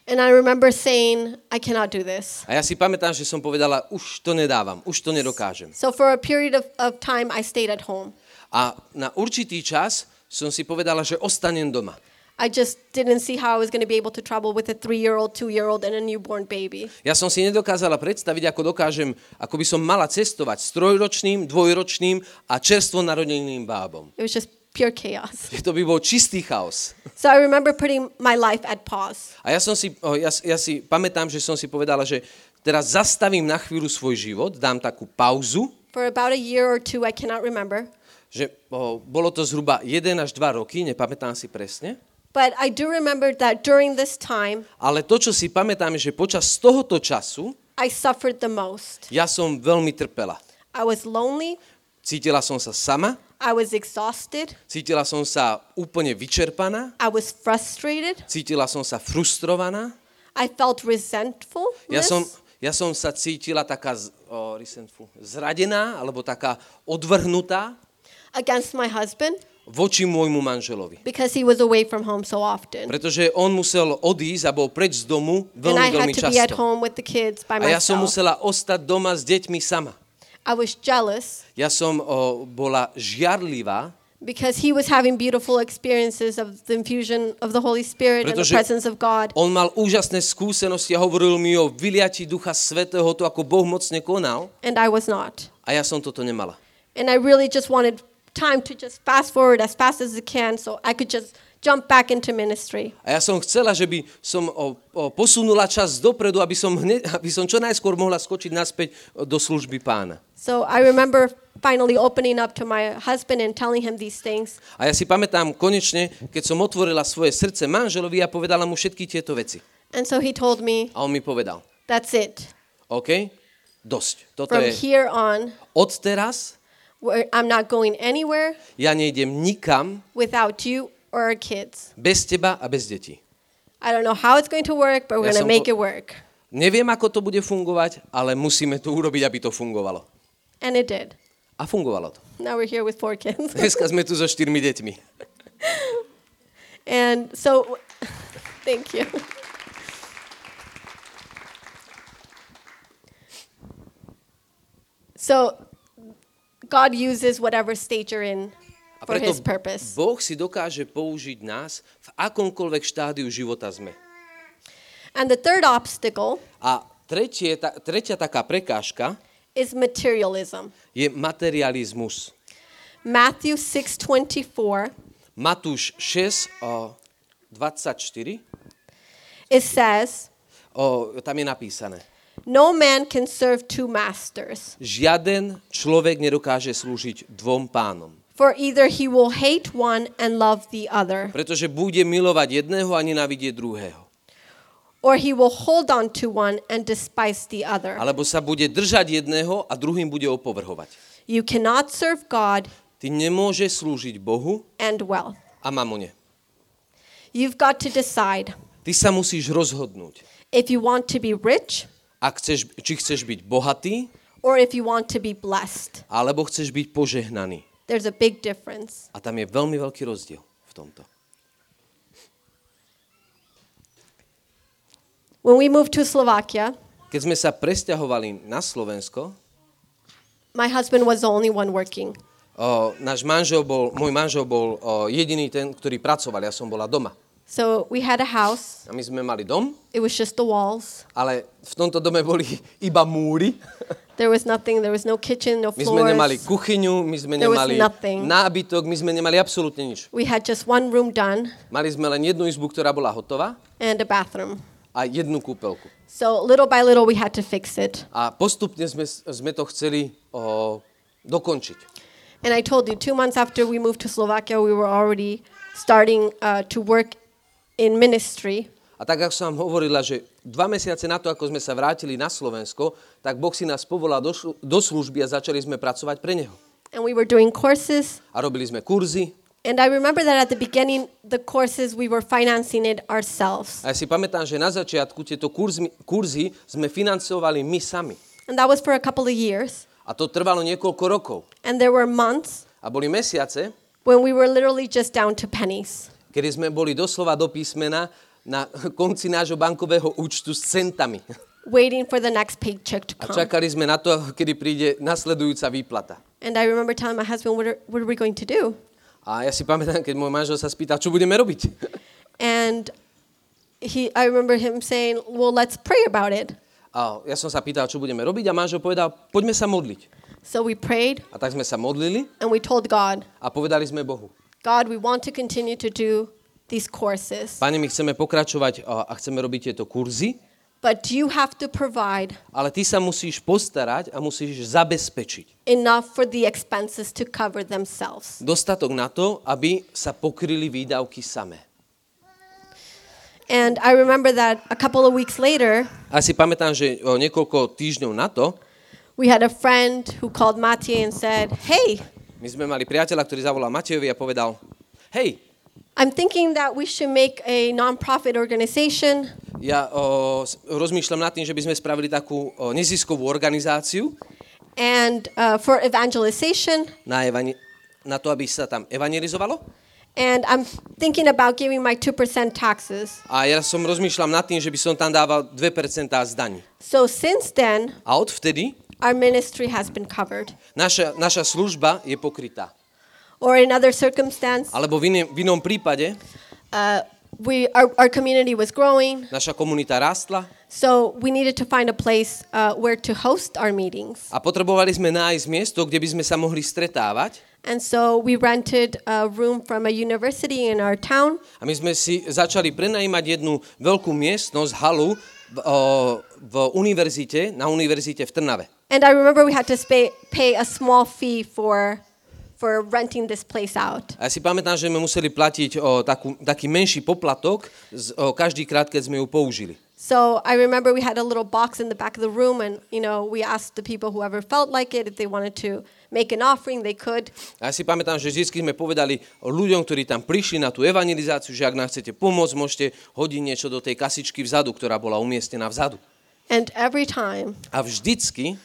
S2: And I remember saying, I cannot do this.
S3: A ja si pamätám, že som povedala, už to nedávam, už to nedokážem.
S2: So for a period of, of time, I stayed at home.
S3: A na určitý čas som si povedala, že ostanem doma.
S2: I just didn't see how I was going to be able to travel with a three year old, two year old, and a newborn baby.
S3: Ja som si nedokázala predstaviť, ako dokážem, ako by som mala cestovať s trojročným, dvojročným a čerstvo narodeným bábom.
S2: It was just pure chaos.
S3: To by bol čistý chaos.
S2: So I remember putting my life at pause.
S3: A ja, som si, ja, ja si pamätám, že som si povedala, že teraz zastavím na chvíľu svoj život, dám takú pauzu,
S2: For about a year or two, I cannot remember.
S3: že o, bolo to zhruba 1 až 2 roky, nepamätám si presne,
S2: But I do remember that during this time,
S3: ale to, čo si pamätám, je, že počas tohoto času
S2: I suffered the most.
S3: ja som veľmi trpela.
S2: I was lonely.
S3: Cítila som sa sama,
S2: I was exhausted.
S3: cítila som sa úplne vyčerpaná,
S2: I was frustrated.
S3: cítila som sa frustrovaná,
S2: I felt resentful.
S3: ja som, ja som sa cítila taká z- o, resentful, zradená, alebo taká odvrhnutá
S2: against my husband
S3: voči môjmu manželovi.
S2: because he was away from home so often.
S3: Pretože on musel odísť a bol preč z domu
S2: And
S3: veľmi,
S2: I
S3: veľmi
S2: had to be at
S3: často.
S2: home with the kids by
S3: A ja som musela ostať doma s deťmi sama.
S2: I was jealous
S3: Ja som o, bola žiarlivá,
S2: because he was having beautiful experiences of the infusion of the Holy Spirit and the presence of God.
S3: on mal úžasné skúsenosti a hovoril mi o vyliati Ducha Svetého, to ako Boh mocne konal.
S2: And I was not.
S3: A ja som toto nemala.
S2: And I really just wanted time to just fast forward as fast as I can so I could just jump back into ministry.
S3: A ja som chcela, že by som o, o, posunula čas dopredu, aby som, hneď, aby som čo najskôr mohla skočiť naspäť do služby pána.
S2: So I remember finally opening up to my husband and telling him these things.
S3: A ja si pamätám konečne, keď som otvorila svoje srdce manželovi a povedala mu všetky tieto veci.
S2: And so he told me,
S3: A on mi povedal,
S2: that's it.
S3: OK, dosť. Toto
S2: From
S3: je
S2: here on,
S3: od teraz,
S2: I'm not going anywhere
S3: ja nejdem nikam
S2: without you or our kids.
S3: bez teba a bez detí.
S2: I don't know how it's going to work, but we're
S3: Ja
S2: going to make it work.
S3: Neviem, ako to bude fungovať, ale musíme to urobiť, aby to fungovalo.
S2: And it did.
S3: A fungovalo to.
S2: Now we're here with four kids. (laughs)
S3: Dneska sme tu so štyrmi deťmi. (laughs)
S2: and so, (laughs) thank you. So, God uses whatever state you're in for His purpose.
S3: Boh si dokáže použiť nás v akomkoľvek štádiu života sme.
S2: And the third obstacle
S3: A tretie, ta, tretia taká prekážka
S2: is materialism.
S3: je materializmus.
S2: Matthew 6:24
S3: Matúš 6, o, 24,
S2: it says,
S3: o, tam je napísané.
S2: "No man can serve two masters,
S3: Žiaden človek nedokáže slúžiť dvom pánom.
S2: for either he will hate one and love the other,
S3: Pretože bude milovať jedného a nenávidieť druhého.
S2: or he will hold on to one and despise the other.
S3: Alebo sa bude držať jedného a druhým bude opovrhovať.
S2: You cannot serve God
S3: Ty nemôže slúžiť Bohu
S2: and wealth.
S3: a mamone.
S2: You've got to decide
S3: Ty sa musíš rozhodnúť,
S2: if you want to be rich
S3: ak chceš, či chceš byť bohatý,
S2: or if you want to be blessed.
S3: alebo chceš byť požehnaný.
S2: There's a big difference.
S3: A tam je veľmi veľký rozdiel v tomto.
S2: When we moved to Slovakia,
S3: Keď sme sa presťahovali na Slovensko,
S2: my husband was the only one working.
S3: o, náš manžel bol, môj manžel bol o, jediný ten, ktorý pracoval, ja som bola doma.
S2: So we had a house.
S3: A my sme mali dom,
S2: It was just the walls.
S3: ale v tomto dome boli (laughs) iba múry. (laughs)
S2: There was nothing. There was no kitchen, no
S3: My sme nemali
S2: floors.
S3: kuchyňu, my sme
S2: There
S3: nemali nábytok, my sme nemali absolútne nič.
S2: We had just one room done
S3: Mali sme len jednu izbu, ktorá bola hotová
S2: and a bathroom.
S3: a jednu kúpelku.
S2: So little by little, we had to fix it.
S3: A postupne sme, sme to chceli o, dokončiť.
S2: And I told you, two months after we moved to Slovakia, we were already starting uh, to work in ministry.
S3: A tak, ako som hovorila, že dva mesiace na to, ako sme sa vrátili na Slovensko, tak Boh si nás povolal do, šlu- do služby a začali sme pracovať pre Neho.
S2: And we were doing courses.
S3: A robili sme kurzy.
S2: And I remember that at the beginning, the courses, we were financing it ourselves.
S3: A ja si pamätám, že na začiatku tieto kurzy, kurzy sme financovali my sami.
S2: And that was for a couple of years.
S3: A to trvalo niekoľko rokov.
S2: And there were months
S3: A boli mesiace,
S2: when we were literally just down to pennies.
S3: Kedy sme boli doslova do písmena na (laughs) konci nášho bankového účtu s centami.
S2: waiting for the next paycheck to
S3: A
S2: come.
S3: čakali sme na to, kedy príde nasledujúca výplata.
S2: And I remember telling my husband, what are, what are we going to do?
S3: A ja si pamätám, keď môj manžel sa spýtal, čo budeme robiť. (laughs)
S2: And he, I remember him saying, well, let's pray about it.
S3: A ja som sa pýtal, čo budeme robiť a manžel povedal, poďme sa modliť.
S2: So we prayed
S3: A tak sme sa modlili
S2: and we told God,
S3: a povedali sme Bohu.
S2: God, we want to continue to do these courses,
S3: Pane, my chceme pokračovať a, chceme robiť tieto kurzy,
S2: but you have to provide
S3: ale ty sa musíš postarať a musíš zabezpečiť
S2: enough for the expenses to cover themselves.
S3: dostatok na to, aby sa pokryli výdavky samé.
S2: And I remember that a couple of weeks later,
S3: A si pamätám, že o, niekoľko týždňov na to
S2: we had a friend who called Mathieu and said, Hey,
S3: my sme mali priateľa, ktorý zavolal Matejovi a povedal, hej,
S2: I'm thinking that we should make a nonprofit organization
S3: ja o, rozmýšľam nad tým, že by sme spravili takú o, neziskovú organizáciu
S2: and uh, for evangelization.
S3: na, evani- na to, aby sa tam evangelizovalo.
S2: And I'm thinking about giving my 2% taxes.
S3: A ja som rozmýšľam nad tým, že by som tam dával 2% z daní.
S2: So since then,
S3: A odvtedy
S2: our ministry has been covered.
S3: naša, naša služba je pokrytá.
S2: Or in other circumstance,
S3: Alebo v, iné, v inom prípade
S2: uh, we, our, our community was growing,
S3: naša komunita rástla
S2: so we needed to find a place uh, where to host our meetings.
S3: a potrebovali sme nájsť miesto, kde by sme sa mohli stretávať.
S2: And so we rented a room from a university in our town.
S3: A my sme si začali prenajímať jednu veľkú miestnosť, halu, v, o, v univerzite, na univerzite v Trnave.
S2: And I remember we had to pay, pay a small fee for, for renting this place out.
S3: A ja si pamätám, že sme museli platiť o, takú, taký menší poplatok z, o, každý krát, keď sme ju použili.
S2: So I remember we had a little box in the back of the room, and you know we asked the people whoever felt like it if they wanted to make an offering, they could.
S3: A ja si pamätám, že vždy sme povedali ľuďom, ktorí tam prišli na tú evangelizáciu, že ak nám chcete pomôcť, môžete hodiť niečo do tej kasičky vzadu, ktorá bola umiestnená vzadu.
S2: And every time
S3: A vždycky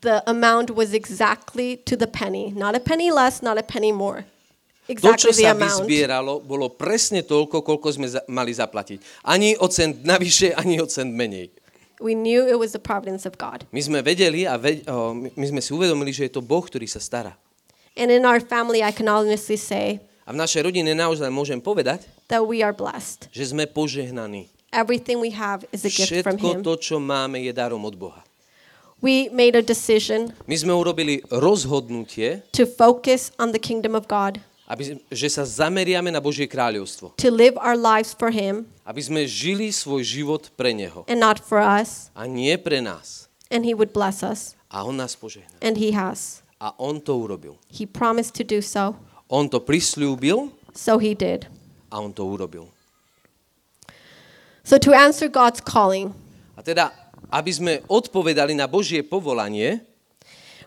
S2: the amount was exactly to the penny, not a penny less, not a penny more.
S3: to, čo
S2: Exactly the
S3: sa vyzbieralo, bolo presne toľko, koľko sme za- mali zaplatiť. Ani o cent navyše, ani o cent menej.
S2: We knew it was the providence of God.
S3: My sme vedeli a ve- o, my sme si uvedomili, že je to Boh, ktorý sa stará.
S2: And in our family, I can honestly say
S3: A v našej rodine naozaj môžem povedať,
S2: that we are blessed.
S3: že sme požehnaní.
S2: Everything we have is a gift from
S3: Všetko
S2: Him.
S3: to, čo máme, je darom od Boha.
S2: We made a decision
S3: My sme urobili rozhodnutie,
S2: to focus on the kingdom of God,
S3: aby, že sa zameriame na Božie kráľovstvo.
S2: to live our lives for Him
S3: Aby sme žili svoj život pre Neho.
S2: and not for us,
S3: A nie pre nás.
S2: and He would bless us.
S3: A On nás požehná.
S2: And He has.
S3: A On to urobil.
S2: He promised to do so,
S3: On to prislúbil
S2: so He did.
S3: a On to urobil.
S2: So, to answer God's calling,
S3: A teda, aby sme odpovedali na Božie povolanie,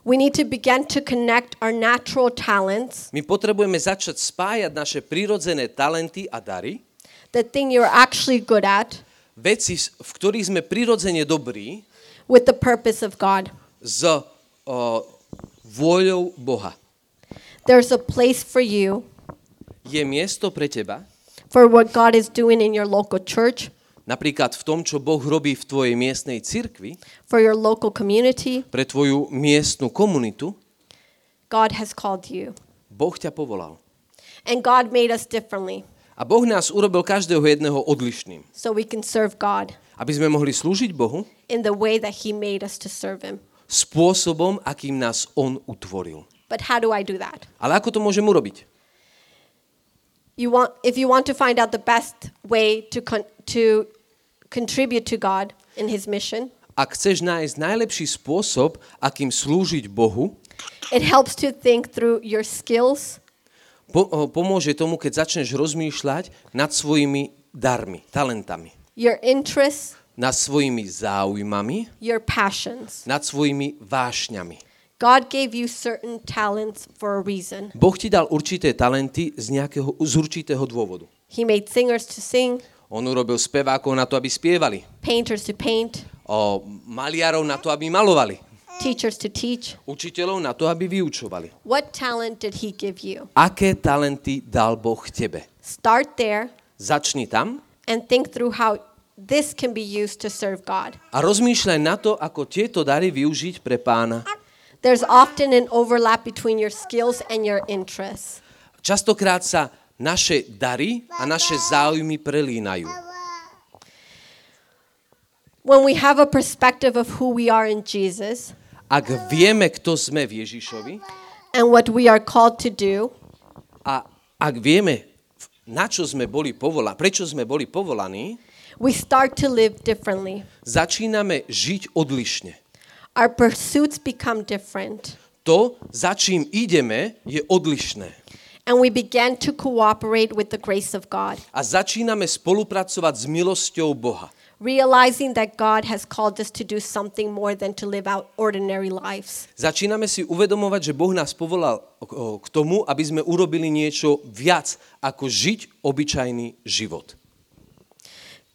S2: we need to begin to connect our natural talents,
S3: my potrebujeme začať spájať naše prirodzené talenty a dary,
S2: the thing you're actually good at,
S3: veci, v ktorých sme prirodzene dobrí,
S2: with the purpose of God.
S3: s o, vôľou Boha.
S2: There's a place for you
S3: Je miesto pre teba,
S2: for what God is doing in your local church,
S3: napríklad v tom, čo Boh robí v tvojej miestnej cirkvi,
S2: for your local community.
S3: pre tvoju miestnu komunitu,
S2: God has called you.
S3: Boh ťa povolal.
S2: And God made us differently
S3: A Boh nás urobil každého jedného odlišným,
S2: so we can serve God
S3: aby sme mohli slúžiť Bohu
S2: in the way that He made us to serve Him.
S3: spôsobom, akým nás On utvoril.
S2: But how do I do that?
S3: Ale ako to môžem urobiť?
S2: You want, if you want to find out the best way to, con- to contribute to God in His mission,
S3: Ak chceš nájsť najlepší spôsob, akým slúžiť Bohu,
S2: it helps to think through your skills,
S3: po, pomôže tomu, keď začneš rozmýšľať nad svojimi darmi, talentami,
S2: your interests,
S3: nad svojimi záujmami,
S2: your passions.
S3: nad svojimi vášňami.
S2: God gave you certain talents for a reason.
S3: Boh ti dal určité talenty z, nejakého, z určitého dôvodu.
S2: He made singers to sing,
S3: On urobil spevákov na to, aby spievali.
S2: painters to paint,
S3: O maliarov na to, aby malovali.
S2: teachers to teach.
S3: Učiteľov na to, aby vyučovali.
S2: What talent did He give you?
S3: Aké talenty dal Boh tebe?
S2: Start there
S3: Začni tam
S2: and think through how this can be used to serve God.
S3: a rozmýšľaj na to, ako tieto dary využiť pre pána.
S2: There's often an overlap between your skills and your interests.
S3: Častokrát sa naše dary a naše záujmy prelínajú.
S2: When we have a perspective of who we are in Jesus
S3: Ak vieme, kto sme v Ježišovi
S2: and what we are called to do,
S3: a ak vieme, na čo sme boli povolaní, prečo sme boli povolaní,
S2: we start to live differently.
S3: začíname žiť odlišne.
S2: Our pursuits become different.
S3: To, za čím ideme, je odlišné.
S2: And we begin to cooperate with the grace of God,
S3: A začíname spolupracovať s milosťou Boha.
S2: realizing that God has called us to do something more than to live out ordinary lives.
S3: Začíname si uvedomovať, že Boh nás povolal k tomu, aby sme urobili niečo viac, ako žiť obyčajný život.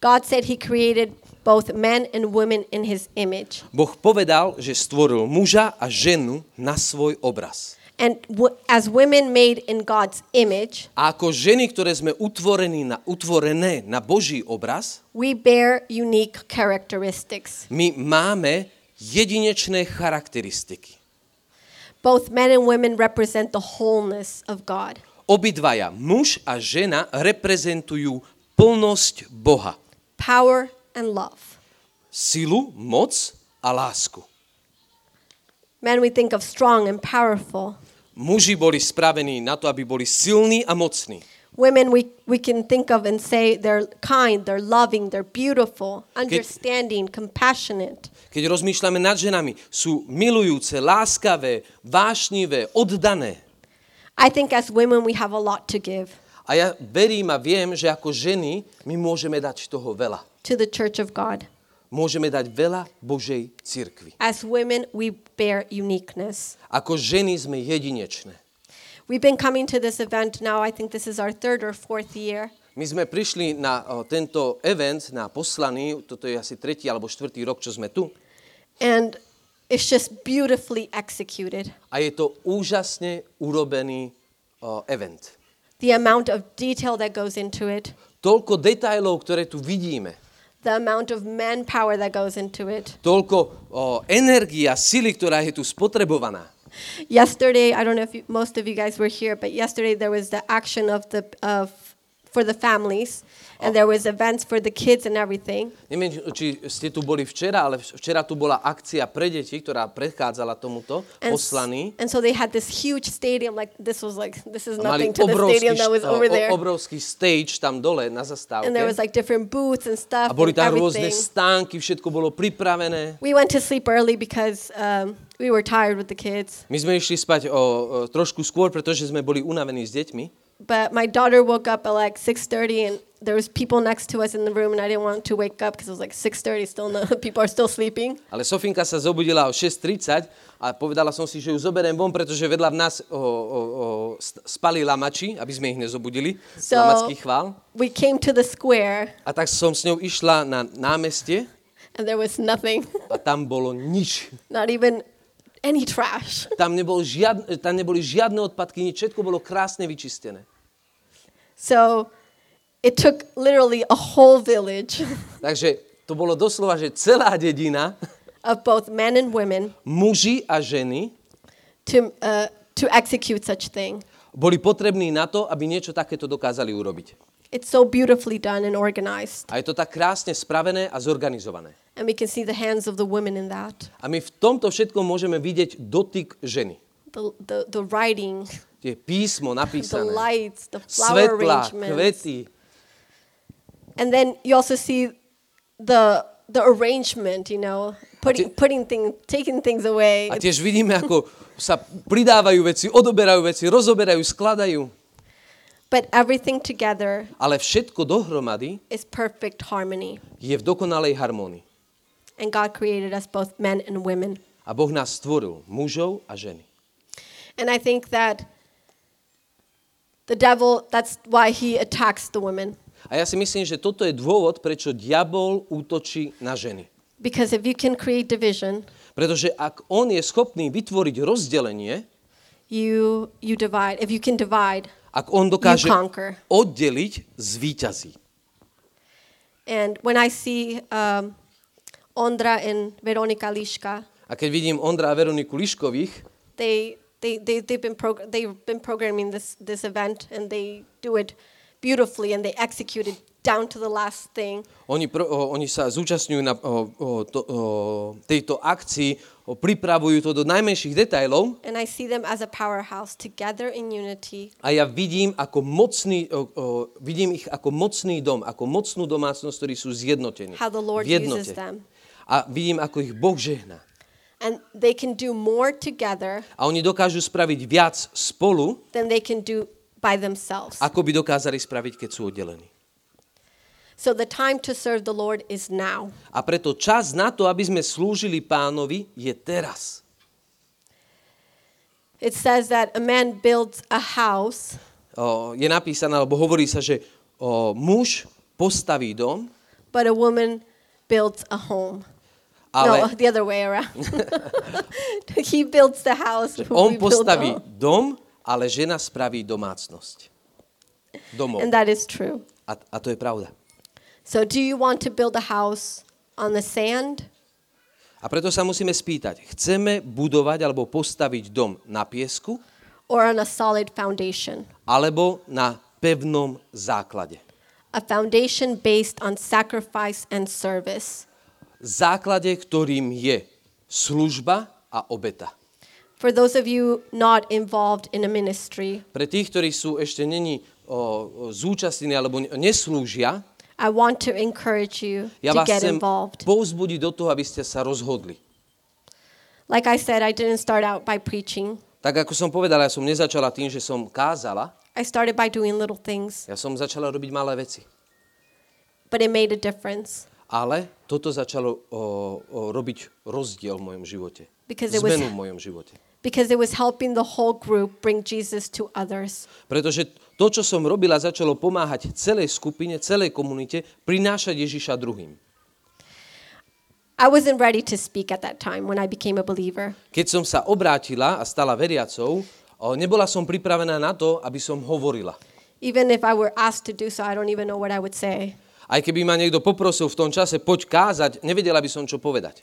S2: God said He created both men and women in His image.
S3: Boh povedal, že stvoril muža a ženu na svoj obraz.
S2: And as women made in God's image,
S3: A ako ženy, ktoré sme utvorení na, utvorené na Boží obraz,
S2: we bear unique characteristics.
S3: my máme jedinečné charakteristiky.
S2: Both men and women represent the wholeness of God.
S3: Obidvaja, muž a žena, reprezentujú plnosť Boha.
S2: Power and love.
S3: Silu, moc a lásku.
S2: Men we think of strong and powerful.
S3: Muži boli spravení na to, aby boli silní a mocní.
S2: Women we, we can think of and say they're kind, they're loving, they're beautiful, understanding, compassionate.
S3: Keď rozmýšľame nad ženami, sú milujúce, láskavé, vášnivé, oddané.
S2: I think as women we have a lot to give
S3: A ja verím a viem, že ako ženy my môžeme dať toho veľa.
S2: to the church of God.
S3: Môžeme dať veľa Božej cirkvi.
S2: As women we bear uniqueness.
S3: Ako ženy sme jedinečné.
S2: We've been coming to this event now, I think this is our third or fourth year.
S3: My sme prišli na o, tento event, na poslaný, toto je asi tretí alebo štvrtý rok, čo sme tu.
S2: And it's just beautifully executed.
S3: A je to úžasne urobený o, event.
S2: The amount of detail that goes into it,
S3: Toľko detajlov, ktoré tu vidíme.
S2: The amount of manpower that goes into it.
S3: Toľko o, energia, sily, ktorá je tu spotrebovaná.
S2: Yesterday, I don't know if you, most of you guys were here, but yesterday there was the action of the of for the families, and there was events for the kids and everything.
S3: Neviem, či ste tu boli včera, ale včera tu bola akcia pre deti, ktorá predchádzala tomuto
S2: And,
S3: poslaní.
S2: and so they had this huge stadium, like this was like this is nothing to the stadium that was over there.
S3: obrovský stage tam dole na zastávke.
S2: And there was like different booths and stuff
S3: a boli tam rôzne stánky, všetko bolo pripravené.
S2: We went to sleep early because um, we were tired with the kids.
S3: My sme išli spať o, o, trošku skôr, pretože sme boli unavení s deťmi.
S2: But my daughter woke up at like 6:30, and there was people next to us in the room, and I didn't want to wake up because it was like 6:30. Still, no, (laughs) people are still sleeping.
S3: Ale Sofinka sa zobudila o 6.30 a povedala som si, že ju zoberiem von, pretože vedľa v nás o, o, o, spali lamači, aby sme ich nezobudili.
S2: So
S3: Lamacký chvál.
S2: we came to the square,
S3: A tak som s ňou išla na námestie
S2: and there was nothing,
S3: a tam bolo nič.
S2: not even any trash.
S3: Tam, nebol žiadne, tam neboli žiadne odpadky, nič, všetko bolo krásne vyčistené.
S2: So it took literally a whole village (laughs)
S3: Takže to bolo doslova, že celá dedina, (laughs)
S2: of both men and women
S3: muži a ženy,
S2: to uh, to execute such thing.
S3: boli potrební na to, aby niečo takéto dokázali urobiť.
S2: It's so beautifully done and organized,
S3: A je to tak krásne spravené a zorganizované.
S2: and we can see the hands of the women in that.
S3: A my v tomto všetkom môžeme vidieť dotyk ženy.
S2: The, the, the writing,
S3: Tie písmo
S2: the
S3: napísané,
S2: lights, the flower
S3: svetla, kvety.
S2: And then you also see the the arrangement, you know, putting
S3: ti-
S2: putting things, taking things away.
S3: A tiež vidíme, ako sa pridávajú veci, odoberajú veci, rozoberajú, skladajú.
S2: But everything together
S3: Ale všetko dohromady
S2: is perfect harmony.
S3: je v dokonalej harmónii.
S2: And God created us both men and women.
S3: A Boh nás stvoril mužov a ženy.
S2: And I think that the devil, that's why he attacks the women.
S3: A ja si myslím, že toto je dôvod, prečo diabol útočí na ženy.
S2: Because if you can create division,
S3: Pretože ak on je schopný vytvoriť rozdelenie,
S2: you you divide. If you can divide,
S3: ak on dokáže oddeliť, zvíťazí.
S2: and when I see um, Ondra and Veronika Liška,
S3: A keď vidím Ondra a Veroniku Liškových,
S2: they they, they they've been prog- they've been programming this this event and they do it beautifully and they executed down to the last thing.
S3: Oni, pr- o, oni sa zúčastňujú na o, o, to, o, tejto akcii, o, pripravujú to do najmenších detailov
S2: And I see them as a powerhouse together in unity.
S3: a ja vidím, ako mocný, o, o, vidím ich ako mocný dom, ako mocnú domácnosť, ktorí sú zjednotení.
S2: How the Lord
S3: v jednote.
S2: uses them.
S3: A vidím, ako ich Boh žehná.
S2: And they can do more together
S3: A oni dokážu spraviť viac spolu,
S2: than they can do by themselves.
S3: ako by dokázali spraviť, keď sú oddelení.
S2: So the time to serve the Lord is now.
S3: A preto čas na to, aby sme slúžili pánovi, je teraz.
S2: It says that a man builds a house,
S3: O, je napísané, alebo hovorí sa, že o, muž postaví dom,
S2: but a woman builds a home.
S3: Ale
S2: No, the other way around. (laughs) he builds the house.
S3: on postaví dom, ale žena spraví domácnosť. Domov.
S2: And that is true.
S3: A, a to je pravda.
S2: So, do you want to build a house on the sand
S3: A preto sa musíme spýtať, chceme budovať alebo postaviť dom na piesku
S2: or on a solid foundation?
S3: alebo na pevnom základe?
S2: A foundation based on sacrifice and service.
S3: Základe, ktorým je služba a obeta.
S2: For those of you not involved in a ministry,
S3: Pre tých, ktorí sú ešte není o, o, zúčastnení alebo ne- neslúžia,
S2: I want to encourage you
S3: ja
S2: to
S3: vás
S2: get
S3: chcem
S2: involved.
S3: povzbudiť do toho, aby ste sa rozhodli.
S2: Like I said, I didn't start out by preaching.
S3: Tak ako som povedala, ja som nezačala tým, že som kázala,
S2: I started by doing little things,
S3: ja som začala robiť malé veci.
S2: but it made a difference
S3: Ale toto začalo o, o, robiť rozdiel v mojom živote.
S2: Because it was-
S3: Zmenu v mojom živote.
S2: because it was helping the whole group bring Jesus to others.
S3: Pretože to, čo som robila, začalo pomáhať celej skupine, celej komunite, prinášať Ježiša druhým.
S2: I wasn't ready to speak at that time when I became a believer.
S3: Keď som sa obrátila a stala veriacou, nebola som pripravená na to, aby som hovorila.
S2: Even if I were asked to do so, I don't even know what I would say.
S3: Aj keby ma niekto poprosil v tom čase, poď kázať, nevedela by som, čo povedať.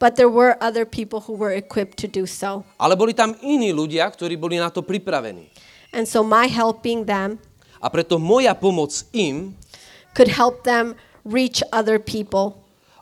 S2: But there were other people who were equipped to do so.
S3: Ale boli tam iní ľudia, ktorí boli na to pripravení.
S2: And so my helping them
S3: A preto moja pomoc im,
S2: could help them reach other people.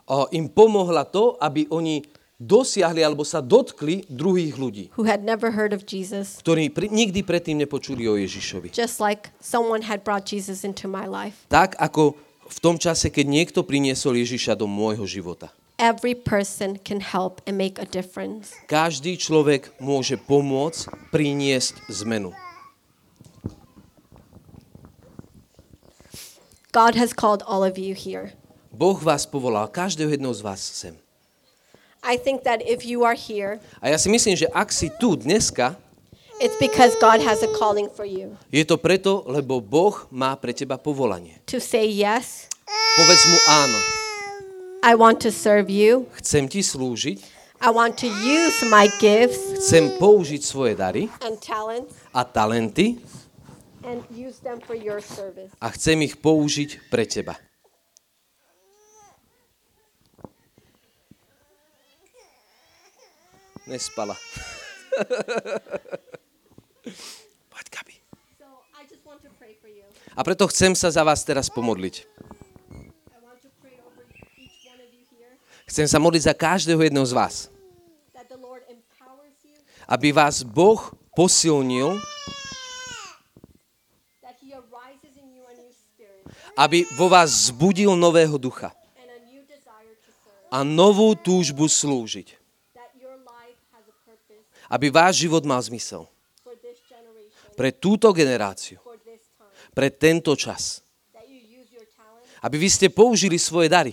S3: o, im pomohla to, aby oni dosiahli alebo sa dotkli druhých ľudí,
S2: who had never heard of Jesus,
S3: ktorí pri, nikdy predtým nepočuli o Ježišovi.
S2: just like someone had brought Jesus into my life.
S3: Tak ako v tom čase, keď niekto priniesol Ježiša do môjho života.
S2: Every person can help and make a difference.
S3: Každý človek môže pomôcť priniesť zmenu.
S2: God has called all of you here.
S3: Boh vás povolal, každého jedného z vás sem.
S2: I think that if you are here,
S3: A ja si myslím, že ak si tu dneska,
S2: it's because God has a calling for you
S3: je to preto, lebo Boh má pre teba povolanie.
S2: to say yes.
S3: Povedz mu áno.
S2: I want to serve you.
S3: Chcem ti slúžiť,
S2: I want to use my gifts
S3: chcem použiť svoje dary
S2: and talents
S3: a talenty
S2: and use them for your service.
S3: a chcem ich použiť pre teba. Nespala. (laughs) Poď, Gabi. A preto chcem sa za vás teraz pomodliť. Chcem sa modliť za každého jedného z vás. Aby vás Boh posilnil, aby vo vás zbudil nového ducha
S2: a
S3: novú túžbu slúžiť. Aby váš život mal zmysel. Pre túto generáciu. Pre tento čas. Aby vy ste použili svoje dary.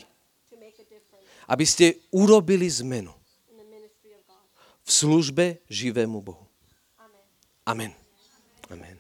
S3: Aby ste urobili zmenu v službe živému Bohu. Amen. Amen.